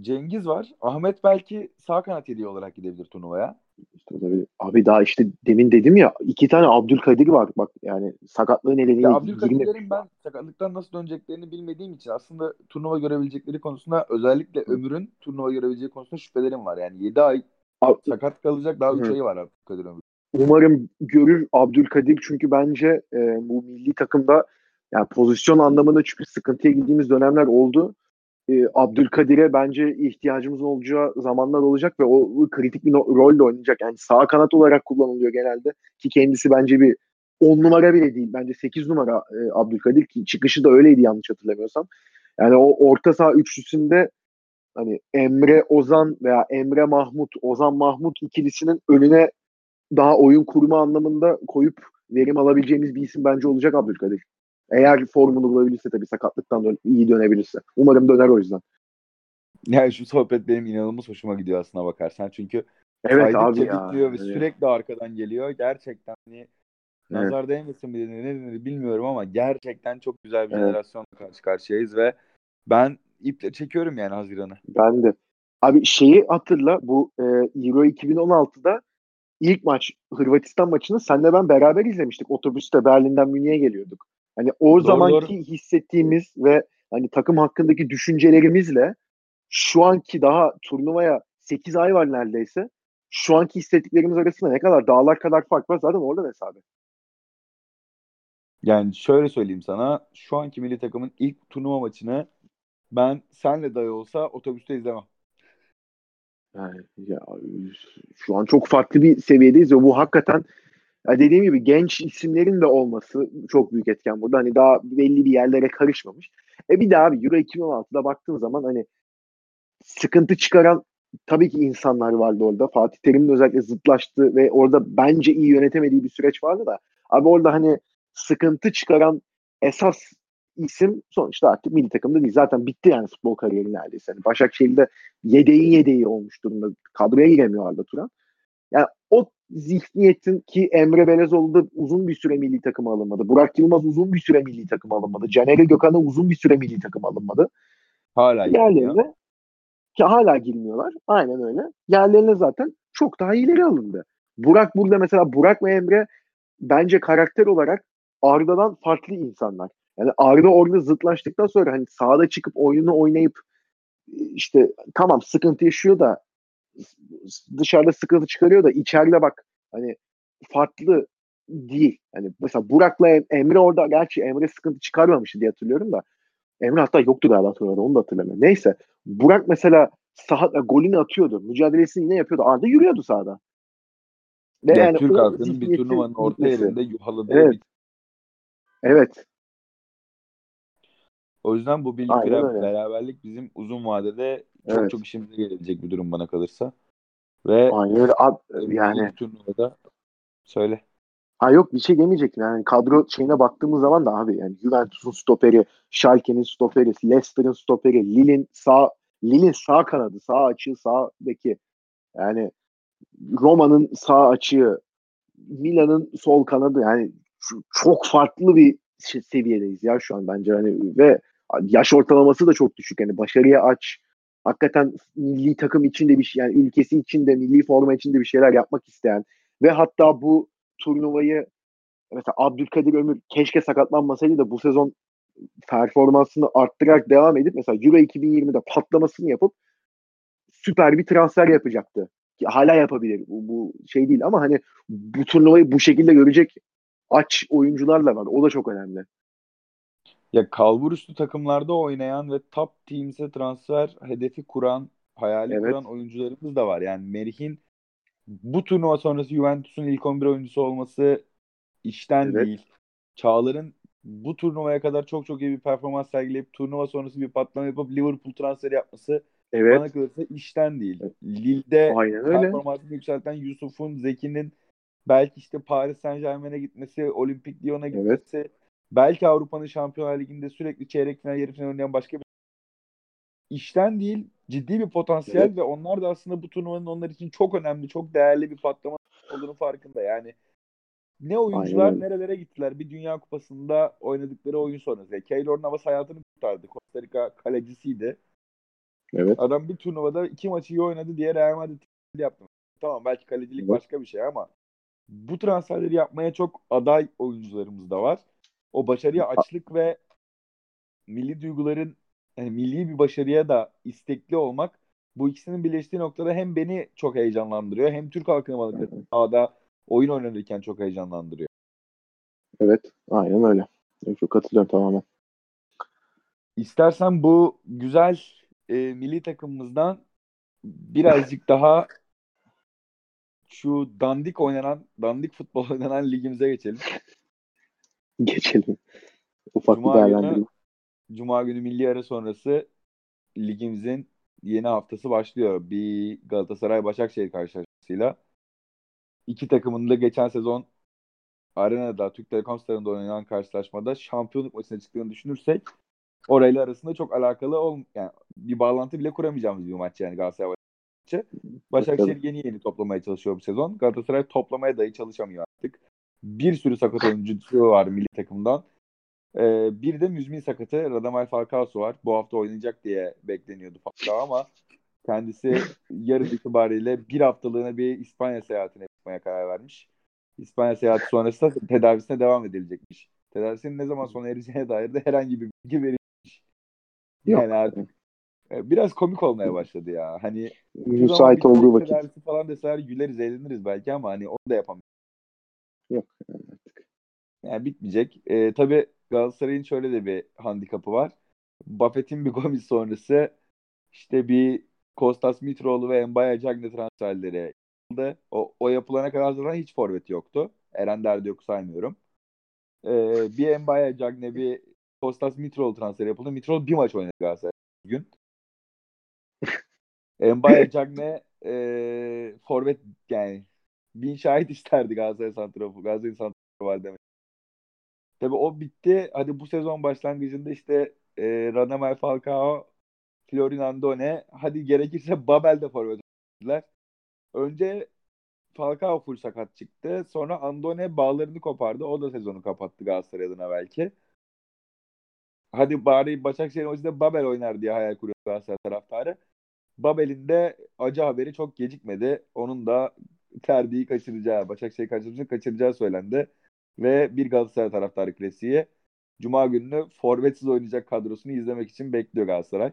Cengiz var. Ahmet belki sağ kanat yediği olarak gidebilir turnuvaya. işte tabii, abi daha işte demin dedim ya iki tane Abdülkadir var. Bak yani sakatlığı nedeniyle Ya 20 Abdülkadir'lerin ben sakatlıktan nasıl döneceklerini bilmediğim için aslında turnuva görebilecekleri konusunda özellikle Ömür'ün turnuva görebileceği konusunda şüphelerim var. Yani 7 ay Ab- sakat kalacak daha 3 Hı. ayı var Abdülkadir Ömür. Umarım görür Abdülkadir çünkü bence e, bu milli takımda yani pozisyon anlamında çünkü sıkıntıya girdiğimiz dönemler oldu. E, Abdülkadir'e bence ihtiyacımız olacağı zamanlar olacak ve o kritik bir no- rol de oynayacak. Yani sağ kanat olarak kullanılıyor genelde ki kendisi bence bir 10 numara bile değil. Bence 8 numara e, Abdülkadir ki çıkışı da öyleydi yanlış hatırlamıyorsam. Yani o orta saha üçlüsünde hani Emre Ozan veya Emre Mahmut, Ozan Mahmut ikilisinin önüne daha oyun kurma anlamında koyup verim alabileceğimiz bir isim bence olacak Abdülkadir. Eğer formunu bulabilirse tabii sakatlıktan dön- iyi dönebilirse. Umarım döner o yüzden. Yani şu sohbet benim inanılmaz hoşuma gidiyor aslına bakarsan. Çünkü Evet abi ya. ve Yani, sürekli arkadan geliyor. Gerçekten hani Evet. nazar değmesin bir ne denir bilmiyorum ama gerçekten çok güzel bir Evet. jenerasyonla karşı karşıyayız ve ben iple çekiyorum yani Haziran'ı. Ben de. Abi şeyi hatırla bu e, Euro 2016'da ilk maç Hırvatistan maçını senle ben beraber izlemiştik. Otobüste Berlin'den Münih'e geliyorduk. Hani o Doğru, zamanki hissettiğimiz ve hani takım hakkındaki düşüncelerimizle şu anki daha turnuvaya 8 ay var neredeyse. Şu anki hissettiklerimiz arasında ne kadar dağlar kadar fark var zaten orada hesabı. Yani şöyle söyleyeyim sana şu anki milli takımın ilk turnuva maçını ben senle dahi olsa otobüste izlemem. Yani ya, şu an çok farklı bir seviyedeyiz ve bu hakikaten ya dediğim gibi genç isimlerin de olması çok büyük etken burada. Hani daha belli bir yerlere karışmamış. E bir daha abi Euro 2016'da baktığın zaman hani sıkıntı çıkaran tabii ki insanlar vardı orada. Fatih Terim'in özellikle zıtlaştı ve orada bence iyi yönetemediği bir süreç vardı da. Abi orada hani sıkıntı çıkaran esas isim sonuçta artık milli takımda değil. Zaten bitti yani futbol kariyeri neredeyse. Yani Başakşehir'de yedeğin yedeği olmuş durumda. Kadroya giremiyor Arda Turan. Zihniyetin ki Emre Belezoğlu da uzun bir süre milli takıma alınmadı. Burak Yılmaz uzun bir süre milli takıma alınmadı. Caner'e Gökhan'a uzun bir süre milli takıma alınmadı. Hala. Yerlerine ki hala girmiyorlar. Aynen öyle. Yerlerine zaten çok daha ileri alındı. Burak burada mesela Burak ve Emre bence karakter olarak Arda'dan farklı insanlar. Yani Arda orada zıtlaştıktan sonra hani sahada çıkıp oyununu oynayıp işte tamam sıkıntı yaşıyor da dışarıda sıkıntı çıkarıyor da içeride bak hani farklı değil. Hani mesela Burak'la Emre orada gerçi Emre sıkıntı çıkarmamıştı diye hatırlıyorum da Emre hatta yoktu galiba hatırlıyorum onu da hatırlamıyorum. Neyse Burak mesela sahada golünü atıyordu. Mücadelesini yine yapıyordu. Arda yürüyordu sahada. Ve yani Türk halkının bir turnuvanın orta yerinde yuhaladığı Evet. bir Evet. O yüzden bu birlik Aynen öyle. beraberlik bizim uzun vadede çok Evet. çok işimize gelebilecek bir durum bana kalırsa. Ve Aynen öyle. Ab- yani yani turnuvada söyle. ha yok bir şey demeyecektim. Yani kadro şeyine baktığımız zaman da abi yani Juventus'un stoperi, Schalke'nin stoperi, Leicester'ın stoperi, Lille'in sağ Lille'in sağ kanadı, sağ açığı, sağ beki. Yani Roma'nın sağ açığı, Milan'ın sol kanadı yani çok farklı bir şey- seviyedeyiz ya şu an bence hani ve yaş ortalaması da çok düşük yani başarıya aç hakikaten milli takım içinde bir şey yani ülkesi içinde milli forma içinde bir şeyler yapmak isteyen ve hatta bu turnuvayı mesela Abdülkadir Ömür keşke sakatlanmasaydı da bu sezon performansını arttırarak devam edip mesela Euro 2020'de patlamasını yapıp süper bir transfer yapacaktı. Ki hala yapabilir. Bu, bu şey değil ama hani bu turnuvayı bu şekilde görecek aç oyuncular da var. O da çok önemli. Ya kalbur üstü takımlarda oynayan ve top teams'e transfer hedefi kuran, hayali Evet. kuran oyuncularımız da var. Yani Merih'in bu turnuva sonrası Juventus'un ilk 11 oyuncusu olması işten Evet. değil. Çağlar'ın bu turnuvaya kadar çok çok iyi bir performans sergileyip turnuva sonrası bir patlama yapıp Liverpool transferi yapması Evet. bana kalırsa işten değil. Lille'de performansını yükselten Yusuf'un, Zeki'nin belki işte Paris Saint Germain'e gitmesi, Olimpik Lyon'a gitmesi belki Avrupa'nın Şampiyonlar Ligi'nde sürekli çeyrek final, yarı final oynayan başka bir işten değil ciddi bir potansiyel Evet. ve onlar da aslında bu turnuvanın onlar için çok önemli, çok değerli bir patlama olduğunu farkında. Yani ne oyuncular Aynen nerelere gittiler bir Dünya Kupası'nda oynadıkları oyun sonrası. Yani Keylor Navas hayatını kurtardı. Costa Rica kalecisiydi. Evet. Adam bir turnuvada iki maçı iyi oynadı diye Real Madrid yaptı. Tamam belki kalecilik Evet. başka bir şey ama bu transferleri yapmaya çok aday oyuncularımız da var. O başarıya açlık ve milli duyguların yani milli bir başarıya da istekli olmak bu ikisinin birleştiği noktada hem beni çok heyecanlandırıyor hem Türk halkını balıkları sahada oyun oynanırken çok heyecanlandırıyor. Evet. Aynen öyle. Çok katılıyorum tamamen. İstersen bu güzel e, milli takımımızdan birazcık daha şu dandik oynanan, dandik futbol oynanan ligimize geçelim. Geçelim. Ufak Cuma bir günü- değerlendirme. Cuma günü milli ara sonrası ligimizin yeni haftası başlıyor. Bir Galatasaray Başakşehir karşılaşmasıyla. İki takımın da geçen sezon Arena'da Türk Telekom Stadı'nda oynanan karşılaşmada şampiyonluk maçına çıktığını düşünürsek orayla arasında çok alakalı ol yani bir bağlantı bile kuramayacağımız bir maç yani Galatasaray maçı. Başakşehir yeni yeni toplamaya çalışıyor bu sezon. Galatasaray toplamaya dahi çalışamıyor artık. Bir sürü sakat oyuncusu var milli takımdan. Ee, bir de müzmin sakatı Radamel Falcao'su var. Bu hafta oynayacak diye bekleniyordu Falcao ama kendisi yarın itibariyle bir haftalığına bir İspanya seyahatine çıkmaya karar vermiş. İspanya seyahati sonrası da tedavisine devam edilecekmiş. Tedavisinin ne zaman sona ereceğine dair de herhangi bir bilgi verilmiş. Yok. Yani artık e, biraz komik olmaya başladı ya. Hani Müsait olduğu vakit. tedavisi falan deseler güleriz eğleniriz belki ama hani onu da yapamıyoruz. Yok. Yani bitmeyecek. E, tabii Galatasaray'ın şöyle de bir handikapı var. Buffett'in bir Gomis sonrası işte bir Kostas Mitroğlu ve Mbaya Cagne transferleri yapıldı. O, o yapılana kadar zaten hiç forvet yoktu. Eren Derdi yok saymıyorum. E, bir Mbaya Cagne bir Kostas Mitroğlu transferi yapıldı. Mitroğlu bir maç oynadı Galatasaray bugün. Mbaya Cagne e, forvet yani bin şahit isterdi Galatasaray santrafor. Galatasaray santrafor var demek. Tabii o bitti. Hadi bu sezon başlangıcında işte e, Radamel Falcao, Florin Andone, hadi gerekirse Babel de forvet. Önce Falcao full sakat çıktı. Sonra Andone bağlarını kopardı. O da sezonu kapattı Galatasaray adına belki. Hadi bari Başakşehir maçında Babel oynar diye hayal kuruyor Galatasaray taraftarı. Babel'in de acı haberi çok gecikmedi. Onun da terbiyi kaçıracağı, Başakşehir karşılaşmasını kaçıracağı söylendi. Ve bir Galatasaray taraftarı klasiği Cuma gününü forvetsiz oynayacak kadrosunu izlemek için bekliyor Galatasaray.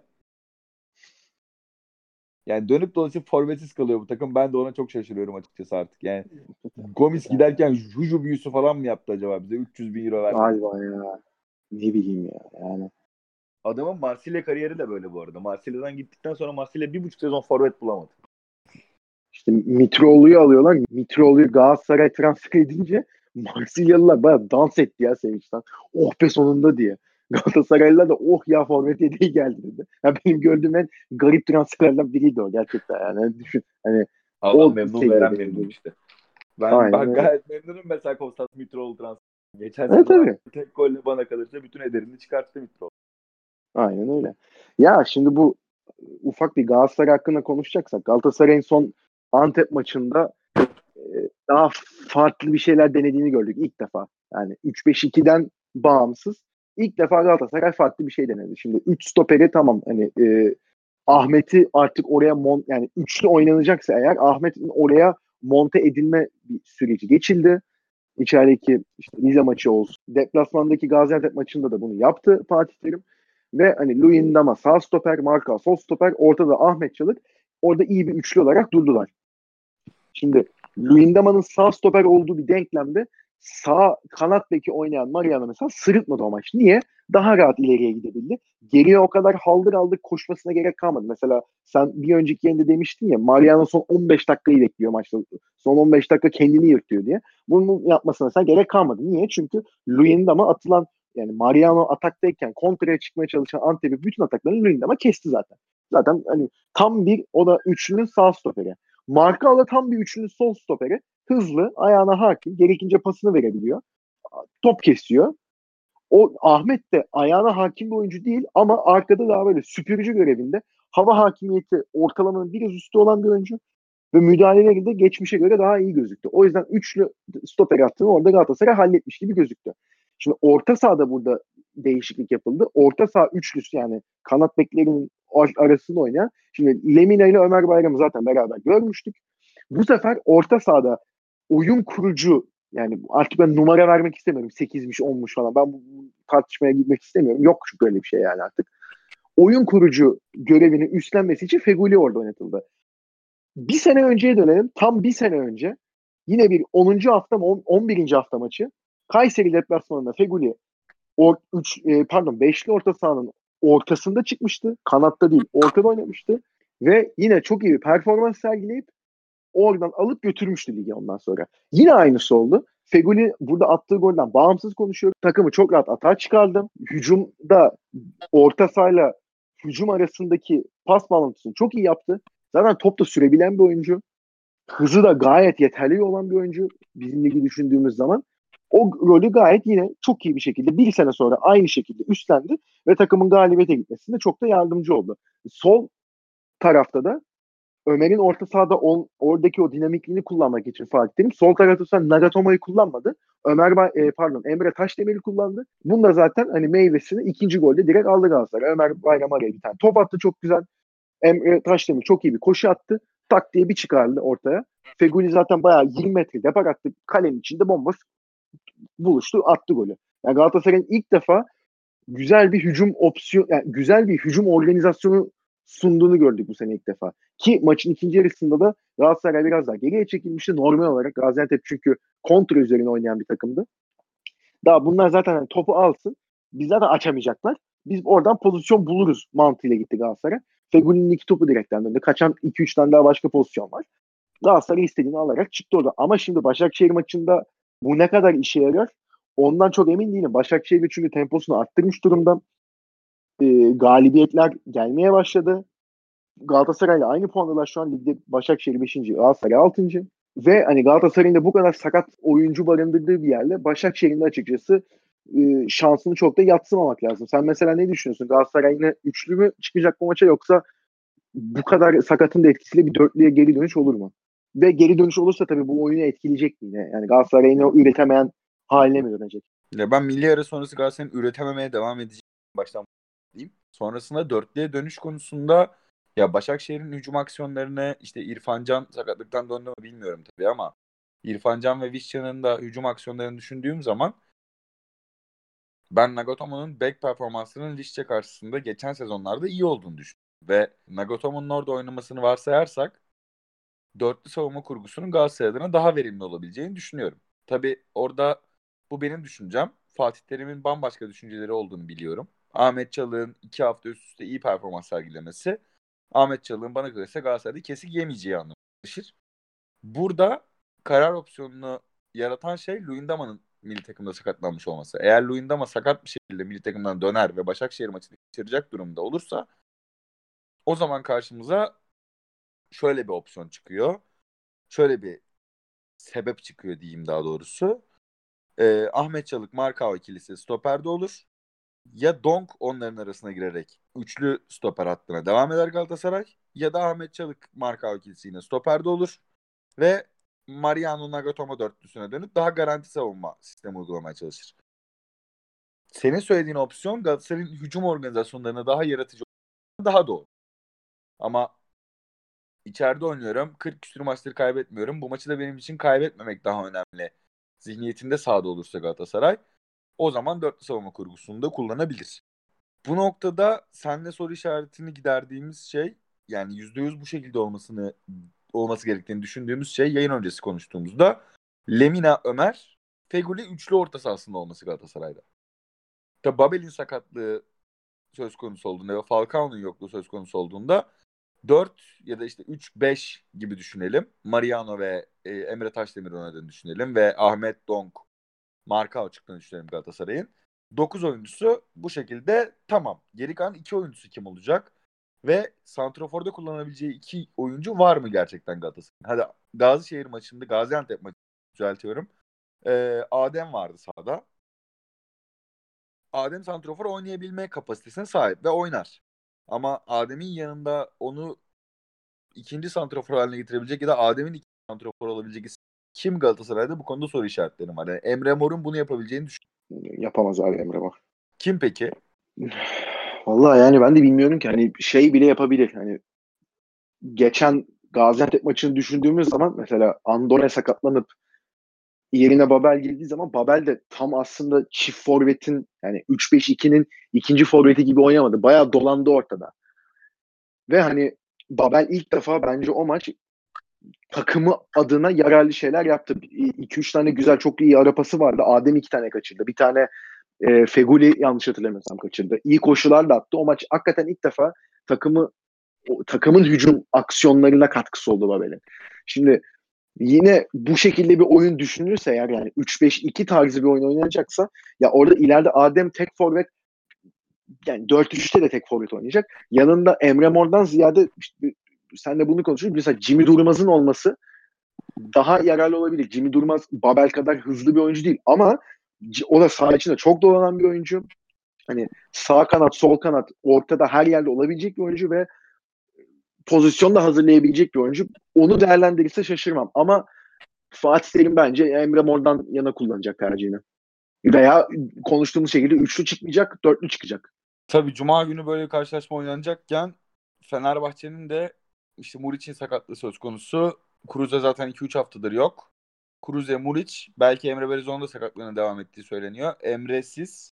Yani dönüp dolaşıp forvetsiz kalıyor bu takım. Ben de ona çok şaşırıyorum açıkçası artık. Yani Gomis giderken Juju büyüsü falan mı yaptı acaba bize? 300 bin euro verdi. Galiba ya. Ne bileyim ya. Yani Adamın Marsilya kariyeri de böyle bu arada. Marsilya'dan gittikten sonra Marsilya bir buçuk sezon forvet bulamadı. İşte Mitroğlu'yu alıyorlar. Mitroğlu'yu Galatasaray transfer edince Marsilyalılar bayağı dans etti ya sevinçten. Oh be sonunda diye. Galatasaraylılar da oh ya forvet yedeği geldi dedi. Ya benim gördüğüm en garip transferlerden biriydi o gerçekten yani. Hani düşün hani Allah O memnun seviyede veren yani. memnun işte. Ben, Aynen ben gayet memnunum mesela Kostas Mitroğlu transferi. Geçen Evet, tabii. tek golle bana kalırsa bütün ederini çıkarttı Mitroğlu. Aynen öyle. Ya şimdi bu ufak bir Galatasaray hakkında konuşacaksak Galatasaray'ın son Antep maçında e, daha farklı bir şeyler denediğini gördük ilk defa. Yani 3-5-2'den bağımsız ilk defa Galatasaray farklı bir şey denedi. Şimdi 3 stoperi tamam hani e, Ahmet'i artık oraya mon yani üçlü oynanacaksa eğer Ahmet'in oraya monte edilme bir süreci geçildi. İçerideki işte Rize maçı olsun. Deplasmandaki Gaziantep maçında da bunu yaptı Fatih Terim. Ve hani Luyendama sağ stoper, Marka sol stoper, ortada Ahmet Çalık. Orada iyi bir üçlü olarak durdular. Şimdi Luyendama'nın sağ stoper olduğu bir denklemde sağ kanat beki oynayan Mariano mesela sırıtmadı o maç. Niye? Daha rahat ileriye gidebildi. Geriye o kadar haldır haldır koşmasına gerek kalmadı. Mesela sen bir önceki yerinde demiştin ya Mariano son 15 dakikayı bekliyor maçta. Son 15 dakika kendini yırtıyor diye. Bunu yapmasına mesela gerek kalmadı. Niye? Çünkü Luyendama atılan yani Mariano ataktayken kontraya çıkmaya çalışan Antep'i bütün ataklarını Luyendama kesti zaten. Zaten hani tam bir o da üçlünün sağ stoperi. Marka da tam bir üçlünün sol stoperi. Hızlı, ayağına hakim, gerekince pasını verebiliyor. Top kesiyor. O Ahmet de ayağına hakim bir oyuncu değil ama arkada daha böyle süpürücü görevinde hava hakimiyeti ortalamanın biraz üstü olan bir oyuncu ve müdahaleleri de geçmişe göre daha iyi gözüktü. O yüzden üçlü stoper attığını orada Galatasaray halletmiş gibi gözüktü. Şimdi orta sahada burada değişiklik yapıldı. Orta saha üçlüsü yani kanat beklerinin arasında oynayan. Şimdi Lemina ile Ömer Bayram'ı zaten beraber görmüştük. Bu sefer orta sahada oyun kurucu yani artık ben numara vermek istemiyorum. 8'miş 10'muş falan. Ben bu tartışmaya gitmek istemiyorum. Yok çünkü öyle bir şey yani artık. Oyun kurucu görevini üstlenmesi için Feguli orada oynatıldı. Bir sene önceye dönelim. Tam bir sene önce yine bir 10. hafta mı 11. hafta maçı Kayseri deplasmanında Feguli or, üç, e, pardon beşli orta sahanın ortasında çıkmıştı. Kanatta değil ortada oynamıştı. Ve yine çok iyi bir performans sergileyip oradan alıp götürmüştü ligi ondan sonra. Yine aynısı oldu. Feguli burada attığı golden bağımsız konuşuyor. Takımı çok rahat atağa çıkardım. Hücumda orta sahayla hücum arasındaki pas bağlantısını çok iyi yaptı. Zaten top da sürebilen bir oyuncu. Hızı da gayet yeterli olan bir oyuncu bizim ligi düşündüğümüz zaman. O rolü gayet yine çok iyi bir şekilde bir sene sonra aynı şekilde üstlendi ve takımın galibiyete gitmesinde çok da yardımcı oldu. Sol tarafta da Ömer'in orta sahada on, oradaki o dinamikliğini kullanmak için Fatih Terim sol tarafta Nagatomo'yu kullanmadı. Ömer e, pardon Emre Taşdemir'i kullandı. Bunda zaten hani meyvesini ikinci golde direkt aldı Galatasaray. Ömer Bayram araya bir tane top attı çok güzel. Emre Taşdemir çok iyi bir koşu attı. Tak diye bir çıkardı ortaya. Feguli zaten bayağı 20 metre depar attı. Kalenin içinde bomboş buluştu attı golü. Yani Galatasaray'ın ilk defa güzel bir hücum opsiyon yani güzel bir hücum organizasyonu sunduğunu gördük bu sene ilk defa. Ki maçın ikinci yarısında da Galatasaray biraz daha geriye çekilmişti. Normal olarak Gaziantep çünkü kontra üzerine oynayan bir takımdı. Daha bunlar zaten hani topu alsın. Biz zaten açamayacaklar. Biz oradan pozisyon buluruz mantığıyla gitti Galatasaray. Feguli'nin iki topu direkten döndü. Kaçan 2-3 tane daha başka pozisyon var. Galatasaray istediğini alarak çıktı orada. Ama şimdi Başakşehir maçında bu ne kadar işe yarıyor? Ondan çok emin değilim. Başakşehir çünkü temposunu arttırmış durumda. E, galibiyetler gelmeye başladı. Galatasaray'la aynı puandalar şu an ligde Başakşehir 5. Galatasaray 6. Ve hani Galatasaray'ın da bu kadar sakat oyuncu barındırdığı bir yerde Başakşehir'in de açıkçası e, şansını çok da yatsımamak lazım. Sen mesela ne düşünüyorsun? Galatasaray yine üçlü mü çıkacak bu maça yoksa bu kadar sakatın da etkisiyle bir dörtlüye geri dönüş olur mu? Ve geri dönüş olursa tabii bu oyunu etkileyecek yine? Yani Galatasaray'ın o üretemeyen haline mi dönecek? Ya ben milli ara sonrası Galatasaray'ın üretememeye devam edecek baştan diyeyim. Sonrasında dörtlüye dönüş konusunda ya Başakşehir'in hücum aksiyonlarını işte İrfancan sakatlıktan döndü mü bilmiyorum tabii ama İrfancan ve Vişça'nın da hücum aksiyonlarını düşündüğüm zaman ben Nagatomo'nun back performansının Vişça karşısında geçen sezonlarda iyi olduğunu düşünüyorum. Ve Nagatomo'nun orada oynamasını varsayarsak dörtlü savunma kurgusunun Galatasaray adına daha verimli olabileceğini düşünüyorum. Tabi orada bu benim düşüncem. Fatih Terim'in bambaşka düşünceleri olduğunu biliyorum. Ahmet Çalık'ın iki hafta üst üste iyi performans sergilemesi Ahmet Çalık'ın bana ise Galatasaray'da kesik yemeyeceği anlamına gelir. Burada karar opsiyonunu yaratan şey Luyendama'nın milli takımda sakatlanmış olması. Eğer Luyendama sakat bir şekilde milli takımdan döner ve Başakşehir maçını geçirecek durumda olursa o zaman karşımıza şöyle bir opsiyon çıkıyor. Şöyle bir sebep çıkıyor diyeyim daha doğrusu. Ee, Ahmet Çalık Markao ikilisi stoperde olur. Ya Donk onların arasına girerek üçlü stoper hattına devam eder Galatasaray. Ya da Ahmet Çalık Markao ikilisi yine stoperde olur. Ve Mariano Nagatomo dörtlüsüne dönüp daha garanti savunma sistemi uygulamaya çalışır. Senin söylediğin opsiyon Galatasaray'ın hücum organizasyonlarına daha yaratıcı daha doğru. Ama içeride oynuyorum. 40 küsur maçları kaybetmiyorum. Bu maçı da benim için kaybetmemek daha önemli. Zihniyetinde sahada olursa Galatasaray o zaman dörtlü savunma kurgusunda kullanabilir. Bu noktada senle soru işaretini giderdiğimiz şey yani %100 bu şekilde olmasını olması gerektiğini düşündüğümüz şey yayın öncesi konuştuğumuzda Lemina Ömer Feguli üçlü orta sahasında olması Galatasaray'da. Tabi Babel'in sakatlığı söz konusu olduğunda ve Falcao'nun yokluğu söz konusu olduğunda 4 ya da işte 3-5 gibi düşünelim. Mariano ve e, Emre Taşdemir oynadığını düşünelim ve Ahmet Donk marka çıktığını düşünelim Galatasaray'ın. 9 oyuncusu bu şekilde tamam. Geri kalan 2 oyuncusu kim olacak? Ve Santrofor'da kullanabileceği iki oyuncu var mı gerçekten Galatasaray'ın? Hadi Gazişehir maçında, Gaziantep maçında düzeltiyorum. Ee, Adem vardı sahada. Adem santrofor oynayabilme kapasitesine sahip ve oynar. Ama Adem'in yanında onu ikinci santrofor haline getirebilecek ya da Adem'in ikinci santrofor olabilecek kim Galatasaray'da bu konuda soru işaretlerim var. Yani Emre Mor'un bunu yapabileceğini düşünüyorum. Yapamaz abi Emre Mor. Kim peki? Vallahi yani ben de bilmiyorum ki hani şey bile yapabilir. Hani geçen Gaziantep maçını düşündüğümüz zaman mesela Andone sakatlanıp yerine Babel girdiği zaman Babel de tam aslında çift forvetin yani 3-5-2'nin ikinci forveti gibi oynamadı. Bayağı dolandı ortada. Ve hani Babel ilk defa bence o maç takımı adına yararlı şeyler yaptı. 2-3 tane güzel çok iyi arapası vardı. Adem iki tane kaçırdı. Bir tane e, Feguli yanlış hatırlamıyorsam kaçırdı. İyi koşular da attı. O maç hakikaten ilk defa takımı o, takımın hücum aksiyonlarına katkısı oldu Babel'in. Şimdi yine bu şekilde bir oyun düşünülürse eğer yani 3-5-2 tarzı bir oyun oynanacaksa ya orada ileride Adem tek forvet yani 4-3'te de tek forvet oynayacak. Yanında Emre Mor'dan ziyade işte, sen de bunu konuşuyoruz. Mesela Jimmy Durmaz'ın olması daha yararlı olabilir. Jimmy Durmaz Babel kadar hızlı bir oyuncu değil ama o da saha içinde çok dolanan bir oyuncu. Hani sağ kanat, sol kanat ortada her yerde olabilecek bir oyuncu ve pozisyon da hazırlayabilecek bir oyuncu. Onu değerlendirirse şaşırmam. Ama Fatih Terim bence Emre Mor'dan yana kullanacak tercihini. Veya konuştuğumuz şekilde üçlü çıkmayacak, dörtlü çıkacak. Tabii Cuma günü böyle bir karşılaşma oynanacakken Fenerbahçe'nin de işte Muriç'in sakatlığı söz konusu. Kruz'e zaten 2-3 haftadır yok. Kruz'e Muriç belki Emre Belözoğlu'nun da sakatlığına devam ettiği söyleniyor. Emre'siz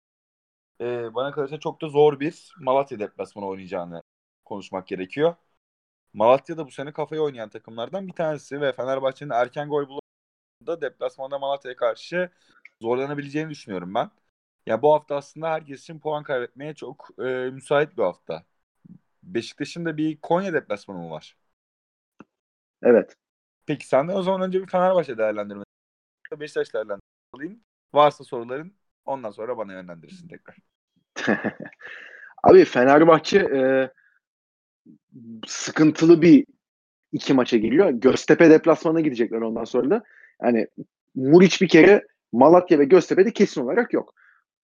e, bana kalırsa çok da zor bir Malatya deplasmanı oynayacağını konuşmak gerekiyor. Malatya da bu sene kafayı oynayan takımlardan bir tanesi ve Fenerbahçe'nin erken gol bulduğunda deplasmanda Malatya'ya karşı zorlanabileceğini düşünüyorum ben. Ya bu hafta aslında herkes için puan kaybetmeye çok e, müsait bir hafta. Beşiktaş'ın da bir Konya deplasmanı mı var? Evet. Peki senden o zaman önce bir Fenerbahçe değerlendirme. Beşiktaş değerlendirme Varsa soruların ondan sonra bana yönlendirirsin tekrar. Abi Fenerbahçe e, sıkıntılı bir iki maça giriyor. Göztepe deplasmana gidecekler ondan sonra da. Yani Muriç bir kere Malatya ve Göztepe'de kesin olarak yok.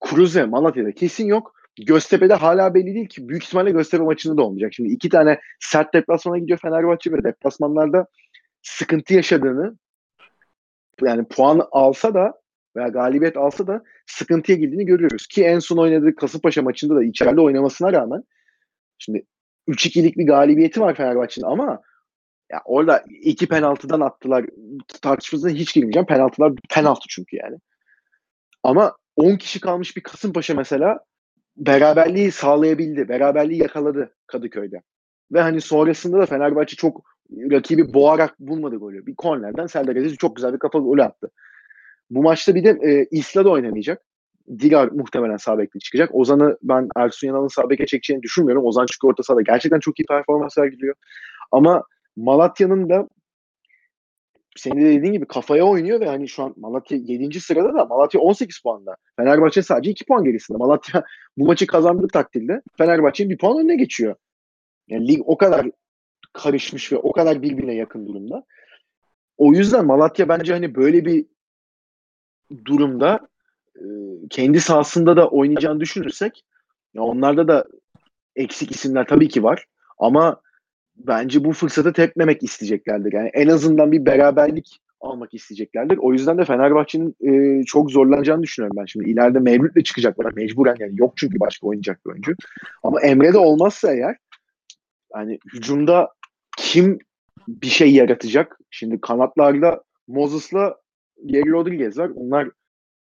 Cruze Malatya'da kesin yok. Göztepe'de hala belli değil ki. Büyük ihtimalle Göztepe maçında da olmayacak. Şimdi iki tane sert deplasmana gidiyor Fenerbahçe ve deplasmanlarda sıkıntı yaşadığını yani puan alsa da veya galibiyet alsa da sıkıntıya girdiğini görüyoruz. Ki en son oynadığı Kasımpaşa maçında da içeride oynamasına rağmen şimdi 3-2'lik bir galibiyeti var Fenerbahçe'nin ama ya orada iki penaltıdan attılar. Tartışmasına hiç girmeyeceğim. Penaltılar penaltı çünkü yani. Ama 10 kişi kalmış bir Kasımpaşa mesela beraberliği sağlayabildi. Beraberliği yakaladı Kadıköy'de. Ve hani sonrasında da Fenerbahçe çok rakibi boğarak bulmadı golü. Bir kornerden Serdar Aziz çok güzel bir kafa golü attı. Bu maçta bir de e, İsla da oynamayacak. Digar muhtemelen sağ çıkacak. Ozan'ı ben Ersun Yanal'ın sağ çekeceğini düşünmüyorum. Ozan çünkü orta sahada gerçekten çok iyi performans sergiliyor. Ama Malatya'nın da senin de dediğin gibi kafaya oynuyor ve hani şu an Malatya 7. sırada da Malatya 18 puanda. Fenerbahçe sadece 2 puan gerisinde. Malatya bu maçı kazandığı takdirde Fenerbahçe'nin bir puan önüne geçiyor. Yani lig o kadar karışmış ve o kadar birbirine yakın durumda. O yüzden Malatya bence hani böyle bir durumda kendi sahasında da oynayacağını düşünürsek ya onlarda da eksik isimler tabii ki var ama bence bu fırsatı tepmemek isteyeceklerdir. Yani en azından bir beraberlik almak isteyeceklerdir. O yüzden de Fenerbahçe'nin e, çok zorlanacağını düşünüyorum ben şimdi. İleride Mevlüt'le çıkacaklar mecburen yani yok çünkü başka oynayacak bir oyuncu. Ama Emre de olmazsa eğer yani hücumda kim bir şey yaratacak? Şimdi kanatlarda Moses'la Gary Rodriguez var. Onlar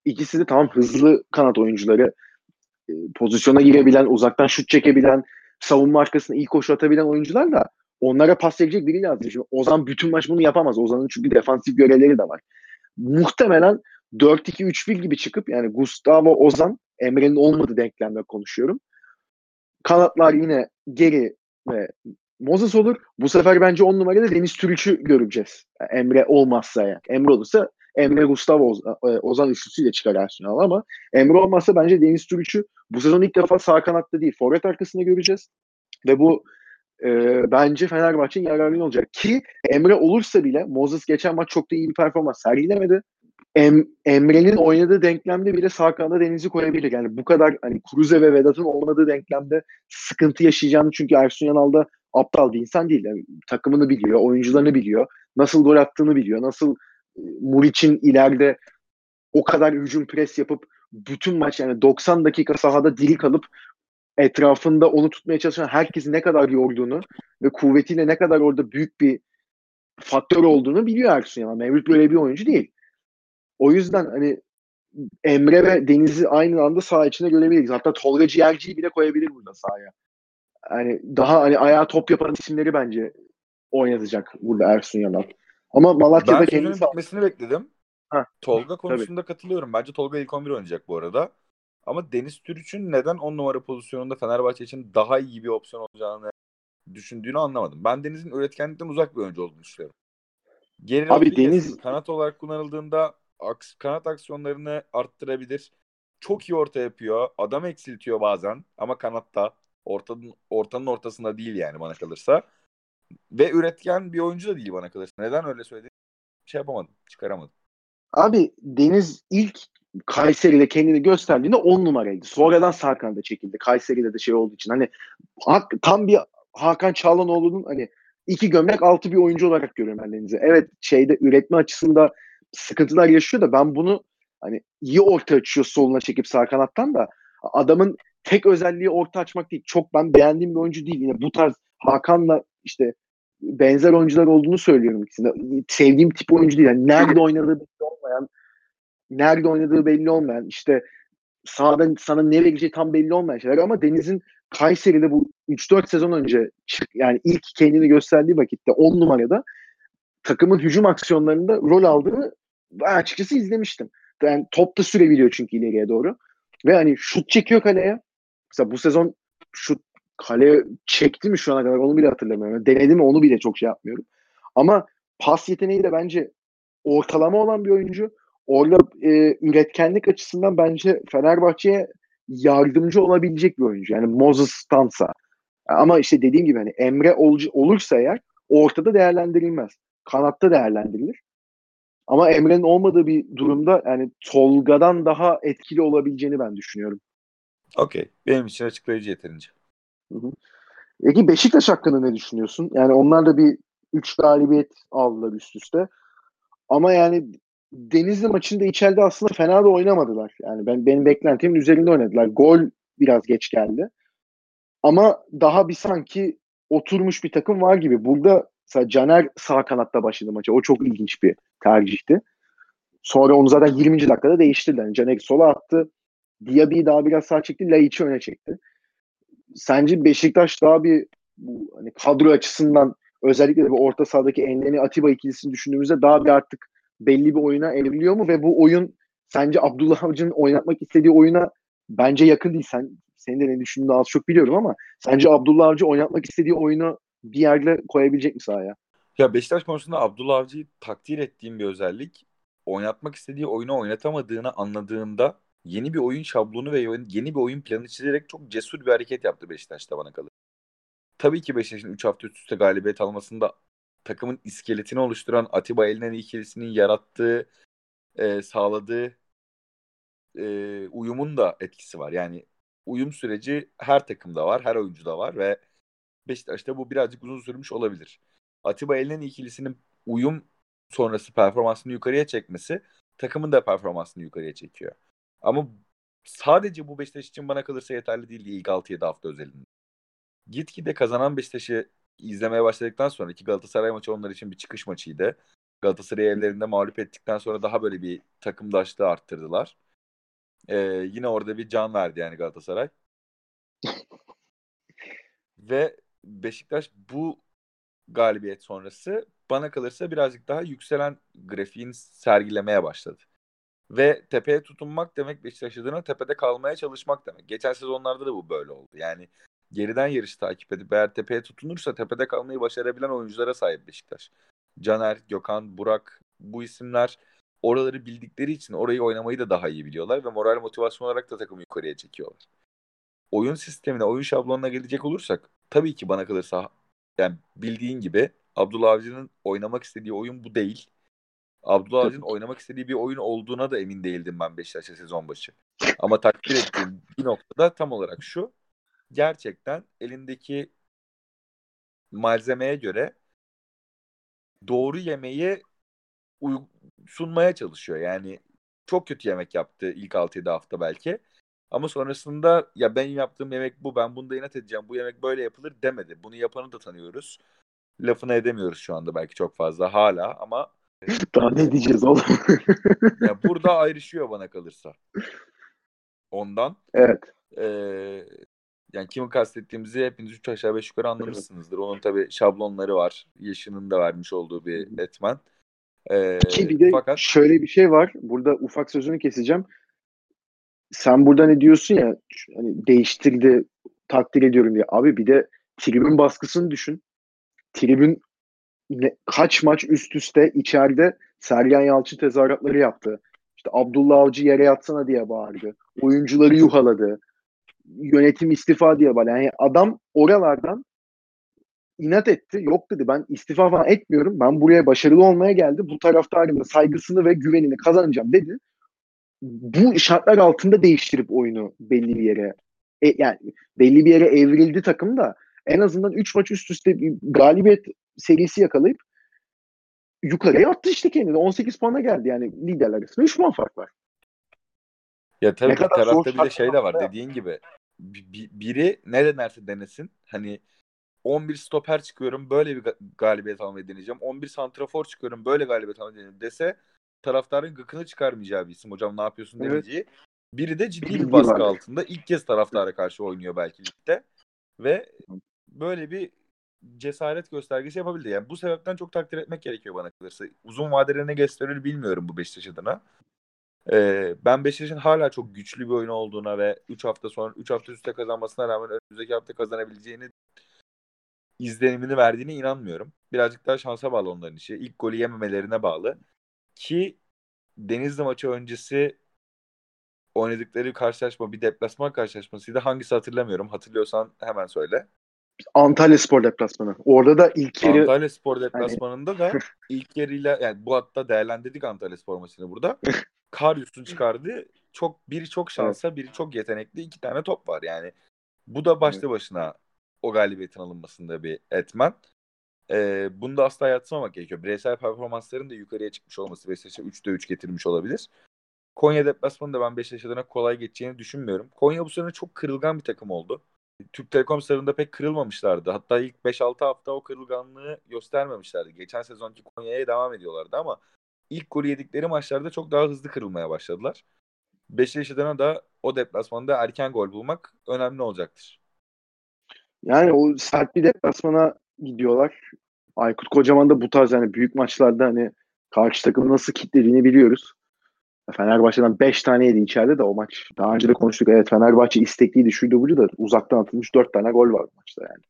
ikisi de tamam hızlı kanat oyuncuları. E, pozisyona girebilen, uzaktan şut çekebilen, savunma arkasına iyi koşu atabilen oyuncular da onlara pas verecek biri lazım. Şimdi Ozan bütün maç bunu yapamaz. Ozan'ın çünkü defansif görevleri de var. Muhtemelen 4-2-3-1 gibi çıkıp yani Gustavo Ozan Emre'nin olmadığı denklemde konuşuyorum. Kanatlar yine geri ve Moses olur. Bu sefer bence on numarada Deniz Türüç'ü göreceğiz. Yani Emre olmazsa ya. Yani. Emre olursa Emre Gustavo e, Ozan üçlüsüyle çıkar Arsenal ama Emre olmazsa bence Deniz Türüç'ü bu sezon ilk defa sağ kanatta değil forvet arkasında göreceğiz. Ve bu e, bence Fenerbahçe'nin yararlı olacak. Ki Emre olursa bile Moses geçen maç çok da iyi bir performans sergilemedi. em, Emre'nin oynadığı denklemde bile sağ kanada Deniz'i koyabilir. Yani bu kadar hani Kruze ve Vedat'ın olmadığı denklemde sıkıntı yaşayacağını çünkü Ersun Yanal da aptal bir insan değil. Yani takımını biliyor, oyuncularını biliyor, nasıl gol attığını biliyor, nasıl Muriç'in ileride o kadar hücum pres yapıp bütün maç yani 90 dakika sahada diri kalıp etrafında onu tutmaya çalışan herkesi ne kadar yorduğunu ve kuvvetiyle ne kadar orada büyük bir faktör olduğunu biliyor Ersun Yanal. Mevlüt böyle bir oyuncu değil. O yüzden hani Emre ve Deniz'i aynı anda saha içinde görebiliriz. Hatta Tolga Ciğerci'yi bile koyabilir burada sahaya. Yani daha hani ayağa top yapan isimleri bence oynatacak burada Ersun Yanal. Ama Malatya'da kendisi... Bitmesini bekledim. Heh, Tolga konusunda tabii. katılıyorum. Bence Tolga ilk 11 oynayacak bu arada. Ama Deniz Türüç'ün neden 10 numara pozisyonunda Fenerbahçe için daha iyi bir opsiyon olacağını düşündüğünü anlamadım. Ben Deniz'in üretkenlikten uzak bir oyuncu olduğunu düşünüyorum. Geri Abi Deniz kanat olarak kullanıldığında aks, kanat aksiyonlarını arttırabilir. Çok iyi orta yapıyor. Adam eksiltiyor bazen ama kanatta ortanın ortanın ortasında değil yani bana kalırsa. Ve üretken bir oyuncu da değil bana kalırsa. Neden öyle söyledim? Şey yapamadım, çıkaramadım. Abi Deniz ilk Kayseri'de kendini gösterdiğinde 10 numaraydı. Sonradan Sarkan'da çekildi. Kayseri'de de şey olduğu için. Hani tam bir Hakan Çağlanoğlu'nun hani iki gömlek altı bir oyuncu olarak görüyorum ben Deniz'i. Evet şeyde üretme açısında sıkıntılar yaşıyor da ben bunu hani iyi orta açıyor soluna çekip sağ kanattan da adamın tek özelliği orta açmak değil. Çok ben beğendiğim bir oyuncu değil. Yine bu tarz Hakan'la işte benzer oyuncular olduğunu söylüyorum ikisinde. Sevdiğim tip oyuncu değil. Yani nerede oynadığı belli olmayan, nerede oynadığı belli olmayan, işte sağdan sana ne vereceği tam belli olmayan şeyler ama Deniz'in Kayseri'de bu 3-4 sezon önce yani ilk kendini gösterdiği vakitte 10 numarada takımın hücum aksiyonlarında rol aldığını açıkçası izlemiştim. Yani top da sürebiliyor çünkü ileriye doğru. Ve hani şut çekiyor kaleye. Mesela bu sezon şut kale çekti mi şu ana kadar onu bile hatırlamıyorum. Denedi mi onu bile çok şey yapmıyorum. Ama pas yeteneği de bence ortalama olan bir oyuncu. Orada e, üretkenlik açısından bence Fenerbahçe'ye yardımcı olabilecek bir oyuncu. Yani Moses Stansa. Ama işte dediğim gibi hani Emre ol, olursa eğer ortada değerlendirilmez. Kanatta değerlendirilir. Ama Emre'nin olmadığı bir durumda yani Tolga'dan daha etkili olabileceğini ben düşünüyorum. Okey. Benim için açıklayıcı yeterince. Hı hı. Peki Beşiktaş hakkında ne düşünüyorsun? Yani onlar da bir 3 galibiyet aldılar üst üste. Ama yani Denizli maçında içeride aslında fena da oynamadılar. Yani ben benim beklentimin üzerinde oynadılar. Gol biraz geç geldi. Ama daha bir sanki oturmuş bir takım var gibi. Burada mesela Caner sağ kanatta başladı maça. O çok ilginç bir tercihti. Sonra onu zaten 20. dakikada değiştirdiler. Yani Caner sola attı. Diaby'i daha biraz sağ çekti. Laiç'i öne çekti. Sence Beşiktaş daha bir bu hani kadro açısından özellikle de orta sahadaki Enleni Atiba ikilisini düşündüğümüzde daha bir artık belli bir oyuna evriliyor mu ve bu oyun sence Abdullah Avcı'nın oynatmak istediği oyuna bence yakın değil. Sen senin de ne düşündüğünü az çok biliyorum ama sence Abdullah Avcı oynatmak istediği oyunu bir yerde koyabilecek mi sahaya? Ya Beşiktaş konusunda Abdullah Avcı'yı takdir ettiğim bir özellik oynatmak istediği oyunu oynatamadığını anladığında yeni bir oyun şablonu ve yeni bir oyun planı çizerek çok cesur bir hareket yaptı Beşiktaş'ta bana kalır. Tabii ki Beşiktaş'ın 3 hafta üst üste galibiyet almasında takımın iskeletini oluşturan Atiba Elnen ikilisinin yarattığı, e, sağladığı e, uyumun da etkisi var. Yani uyum süreci her takımda var, her oyuncuda var ve Beşiktaş'ta bu birazcık uzun sürmüş olabilir. Atiba Elnen ikilisinin uyum sonrası performansını yukarıya çekmesi takımın da performansını yukarıya çekiyor. Ama sadece bu Beşiktaş için bana kalırsa yeterli değil ilk 6-7 hafta özelinde. Gitgide kazanan Beşiktaş'ı izlemeye başladıktan sonra ki Galatasaray maçı onlar için bir çıkış maçıydı. Galatasaray evlerinde mağlup ettikten sonra daha böyle bir takımdaşlığı arttırdılar. Ee, yine orada bir can verdi yani Galatasaray. Ve Beşiktaş bu galibiyet sonrası bana kalırsa birazcık daha yükselen grafiğin sergilemeye başladı. Ve tepeye tutunmak demek Beşiktaş adına tepede kalmaya çalışmak demek. Geçen sezonlarda da bu böyle oldu. Yani geriden yarışı takip edip eğer tepeye tutunursa tepede kalmayı başarabilen oyunculara sahip Beşiktaş. Caner, Gökhan, Burak bu isimler oraları bildikleri için orayı oynamayı da daha iyi biliyorlar ve moral motivasyon olarak da takımı yukarıya çekiyorlar. Oyun sistemine, oyun şablonuna gelecek olursak tabii ki bana kalırsa yani bildiğin gibi Abdullah Avcı'nın oynamak istediği oyun bu değil. Abdullah Avcı'nın oynamak istediği bir oyun olduğuna da emin değildim ben Beşiktaş'a sezon başı. Ama takdir ettiğim bir noktada tam olarak şu. Gerçekten elindeki malzemeye göre doğru yemeği sunmaya çalışıyor. Yani çok kötü yemek yaptı ilk 6-7 hafta belki. Ama sonrasında ya benim yaptığım yemek bu ben bunda inat edeceğim bu yemek böyle yapılır demedi. Bunu yapanı da tanıyoruz. Lafını edemiyoruz şu anda belki çok fazla hala ama daha ne diyeceğiz oğlum? ya burada ayrışıyor bana kalırsa. Ondan. Evet. E, yani kimi kastettiğimizi hepiniz 3 aşağı 5 yukarı anlamışsınızdır. Onun tabi şablonları var. Yaşının da vermiş olduğu bir etmen. Ee, Ki bir de fakat... şöyle bir şey var. Burada ufak sözünü keseceğim. Sen burada ne diyorsun ya hani değiştirdi takdir ediyorum diye. Abi bir de tribün baskısını düşün. Tribün kaç maç üst üste içeride Sergen Yalçın tezahüratları yaptı. İşte Abdullah Avcı yere yatsana diye bağırdı. Oyuncuları yuhaladı. Yönetim istifa diye bağırdı. Yani adam oralardan inat etti. Yok dedi ben istifa falan etmiyorum. Ben buraya başarılı olmaya geldi. Bu taraftarın saygısını ve güvenini kazanacağım dedi. Bu şartlar altında değiştirip oyunu belli bir yere e, yani belli bir yere evrildi takım da en azından 3 maç üst üste bir galibiyet serisi yakalayıp yukarıya attı işte kendini. 18 puana geldi yani liderler arasında 3 puan fark var. Ya tabii bir tarafta bir de şey de var dediğin gibi. Biri ne denerse denesin. Hani 11 stoper çıkıyorum böyle bir galibiyet almayı deneyeceğim. 11 santrafor çıkıyorum böyle galibiyet almayı deneyeceğim dese taraftarın gıkını çıkarmayacağı bir isim. Hocam ne yapıyorsun evet. demeyeceği. Biri de ciddi bir baskı var. altında ilk kez taraftara karşı oynuyor belki ligde. Ve böyle bir cesaret göstergesi yapabildi. Yani bu sebepten çok takdir etmek gerekiyor bana kalırsa. Uzun vadede ne gösterir bilmiyorum bu Beşiktaş adına. Ee, ben Beşiktaş'ın hala çok güçlü bir oyun olduğuna ve 3 hafta sonra 3 hafta üstte kazanmasına rağmen önümüzdeki hafta kazanabileceğini izlenimini verdiğine inanmıyorum. Birazcık daha şansa bağlı onların işi. İlk golü yememelerine bağlı. Ki Denizli maçı öncesi oynadıkları karşılaşma bir deplasman karşılaşmasıydı. Hangisi hatırlamıyorum. Hatırlıyorsan hemen söyle. Antalya Spor deplasmanı. Orada da ilk yarı... Antalya Spor deplasmanında da ilk yarıyla yani bu hatta değerlendirdik Antalya Spor maçını burada. Karyus'un çıkardı. Çok biri çok şansa, biri çok yetenekli. iki tane top var yani. Bu da başlı başına o galibiyetin alınmasında bir etmen. Ee, bunu da asla yatsımamak gerekiyor. Bireysel performansların da yukarıya çıkmış olması Beşiktaş'a 3'te 3 getirmiş olabilir. Konya deplasmanında ben Beşiktaş adına kolay geçeceğini düşünmüyorum. Konya bu sene çok kırılgan bir takım oldu. Türk Telekom sarında pek kırılmamışlardı. Hatta ilk 5-6 hafta o kırılganlığı göstermemişlerdi. Geçen sezonki Konya'ya devam ediyorlardı ama ilk golü yedikleri maçlarda çok daha hızlı kırılmaya başladılar. Beşiktaş adına da o deplasmanda erken gol bulmak önemli olacaktır. Yani o sert bir deplasmana gidiyorlar. Aykut Kocaman da bu tarz yani büyük maçlarda hani karşı takımı nasıl kitlediğini biliyoruz. Fenerbahçe'den 5 tane yedi içeride de o maç. Daha önce de konuştuk. Evet Fenerbahçe istekliydi şuydu buydu da uzaktan atılmış 4 tane gol var maçta yani.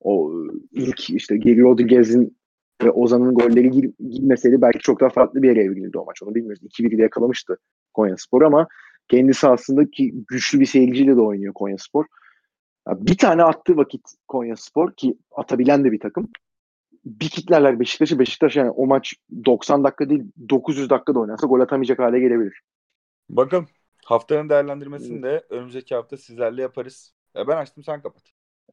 O ilk işte Geri Rodriguez'in ve Ozan'ın golleri gir, girmeseydi belki çok daha farklı bir yere evrilirdi o maç. Onu bilmiyoruz. 2-1'de yakalamıştı Konya Spor ama kendisi aslında ki güçlü bir seyirciyle de oynuyor Konya Spor. Bir tane attığı vakit Konya Spor ki atabilen de bir takım. Bir kitlerler Beşiktaş'ı. Beşiktaş yani o maç 90 dakika değil 900 dakika da oynarsa gol atamayacak hale gelebilir. Bakın haftanın değerlendirmesini de önümüzdeki hafta sizlerle yaparız. Ya ben açtım sen kapat.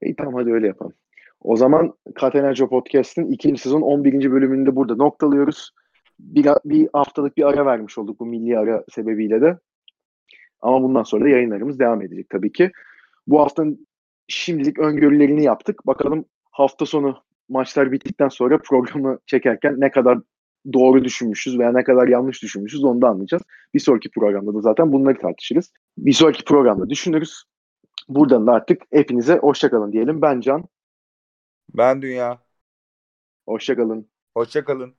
İyi tamam hadi öyle yapalım. O zaman Katenerco Podcast'ın ikinci sezon 11. bölümünde burada noktalıyoruz. Bir, bir haftalık bir ara vermiş olduk bu milli ara sebebiyle de. Ama bundan sonra da yayınlarımız devam edecek tabii ki. Bu haftanın şimdilik öngörülerini yaptık. Bakalım hafta sonu maçlar bittikten sonra programı çekerken ne kadar doğru düşünmüşüz veya ne kadar yanlış düşünmüşüz onu da anlayacağız. Bir sonraki programda da zaten bunları tartışırız. Bir sonraki programda düşünürüz. Buradan da artık hepinize hoşçakalın diyelim. Ben Can. Ben Dünya. Hoşçakalın. Hoşçakalın.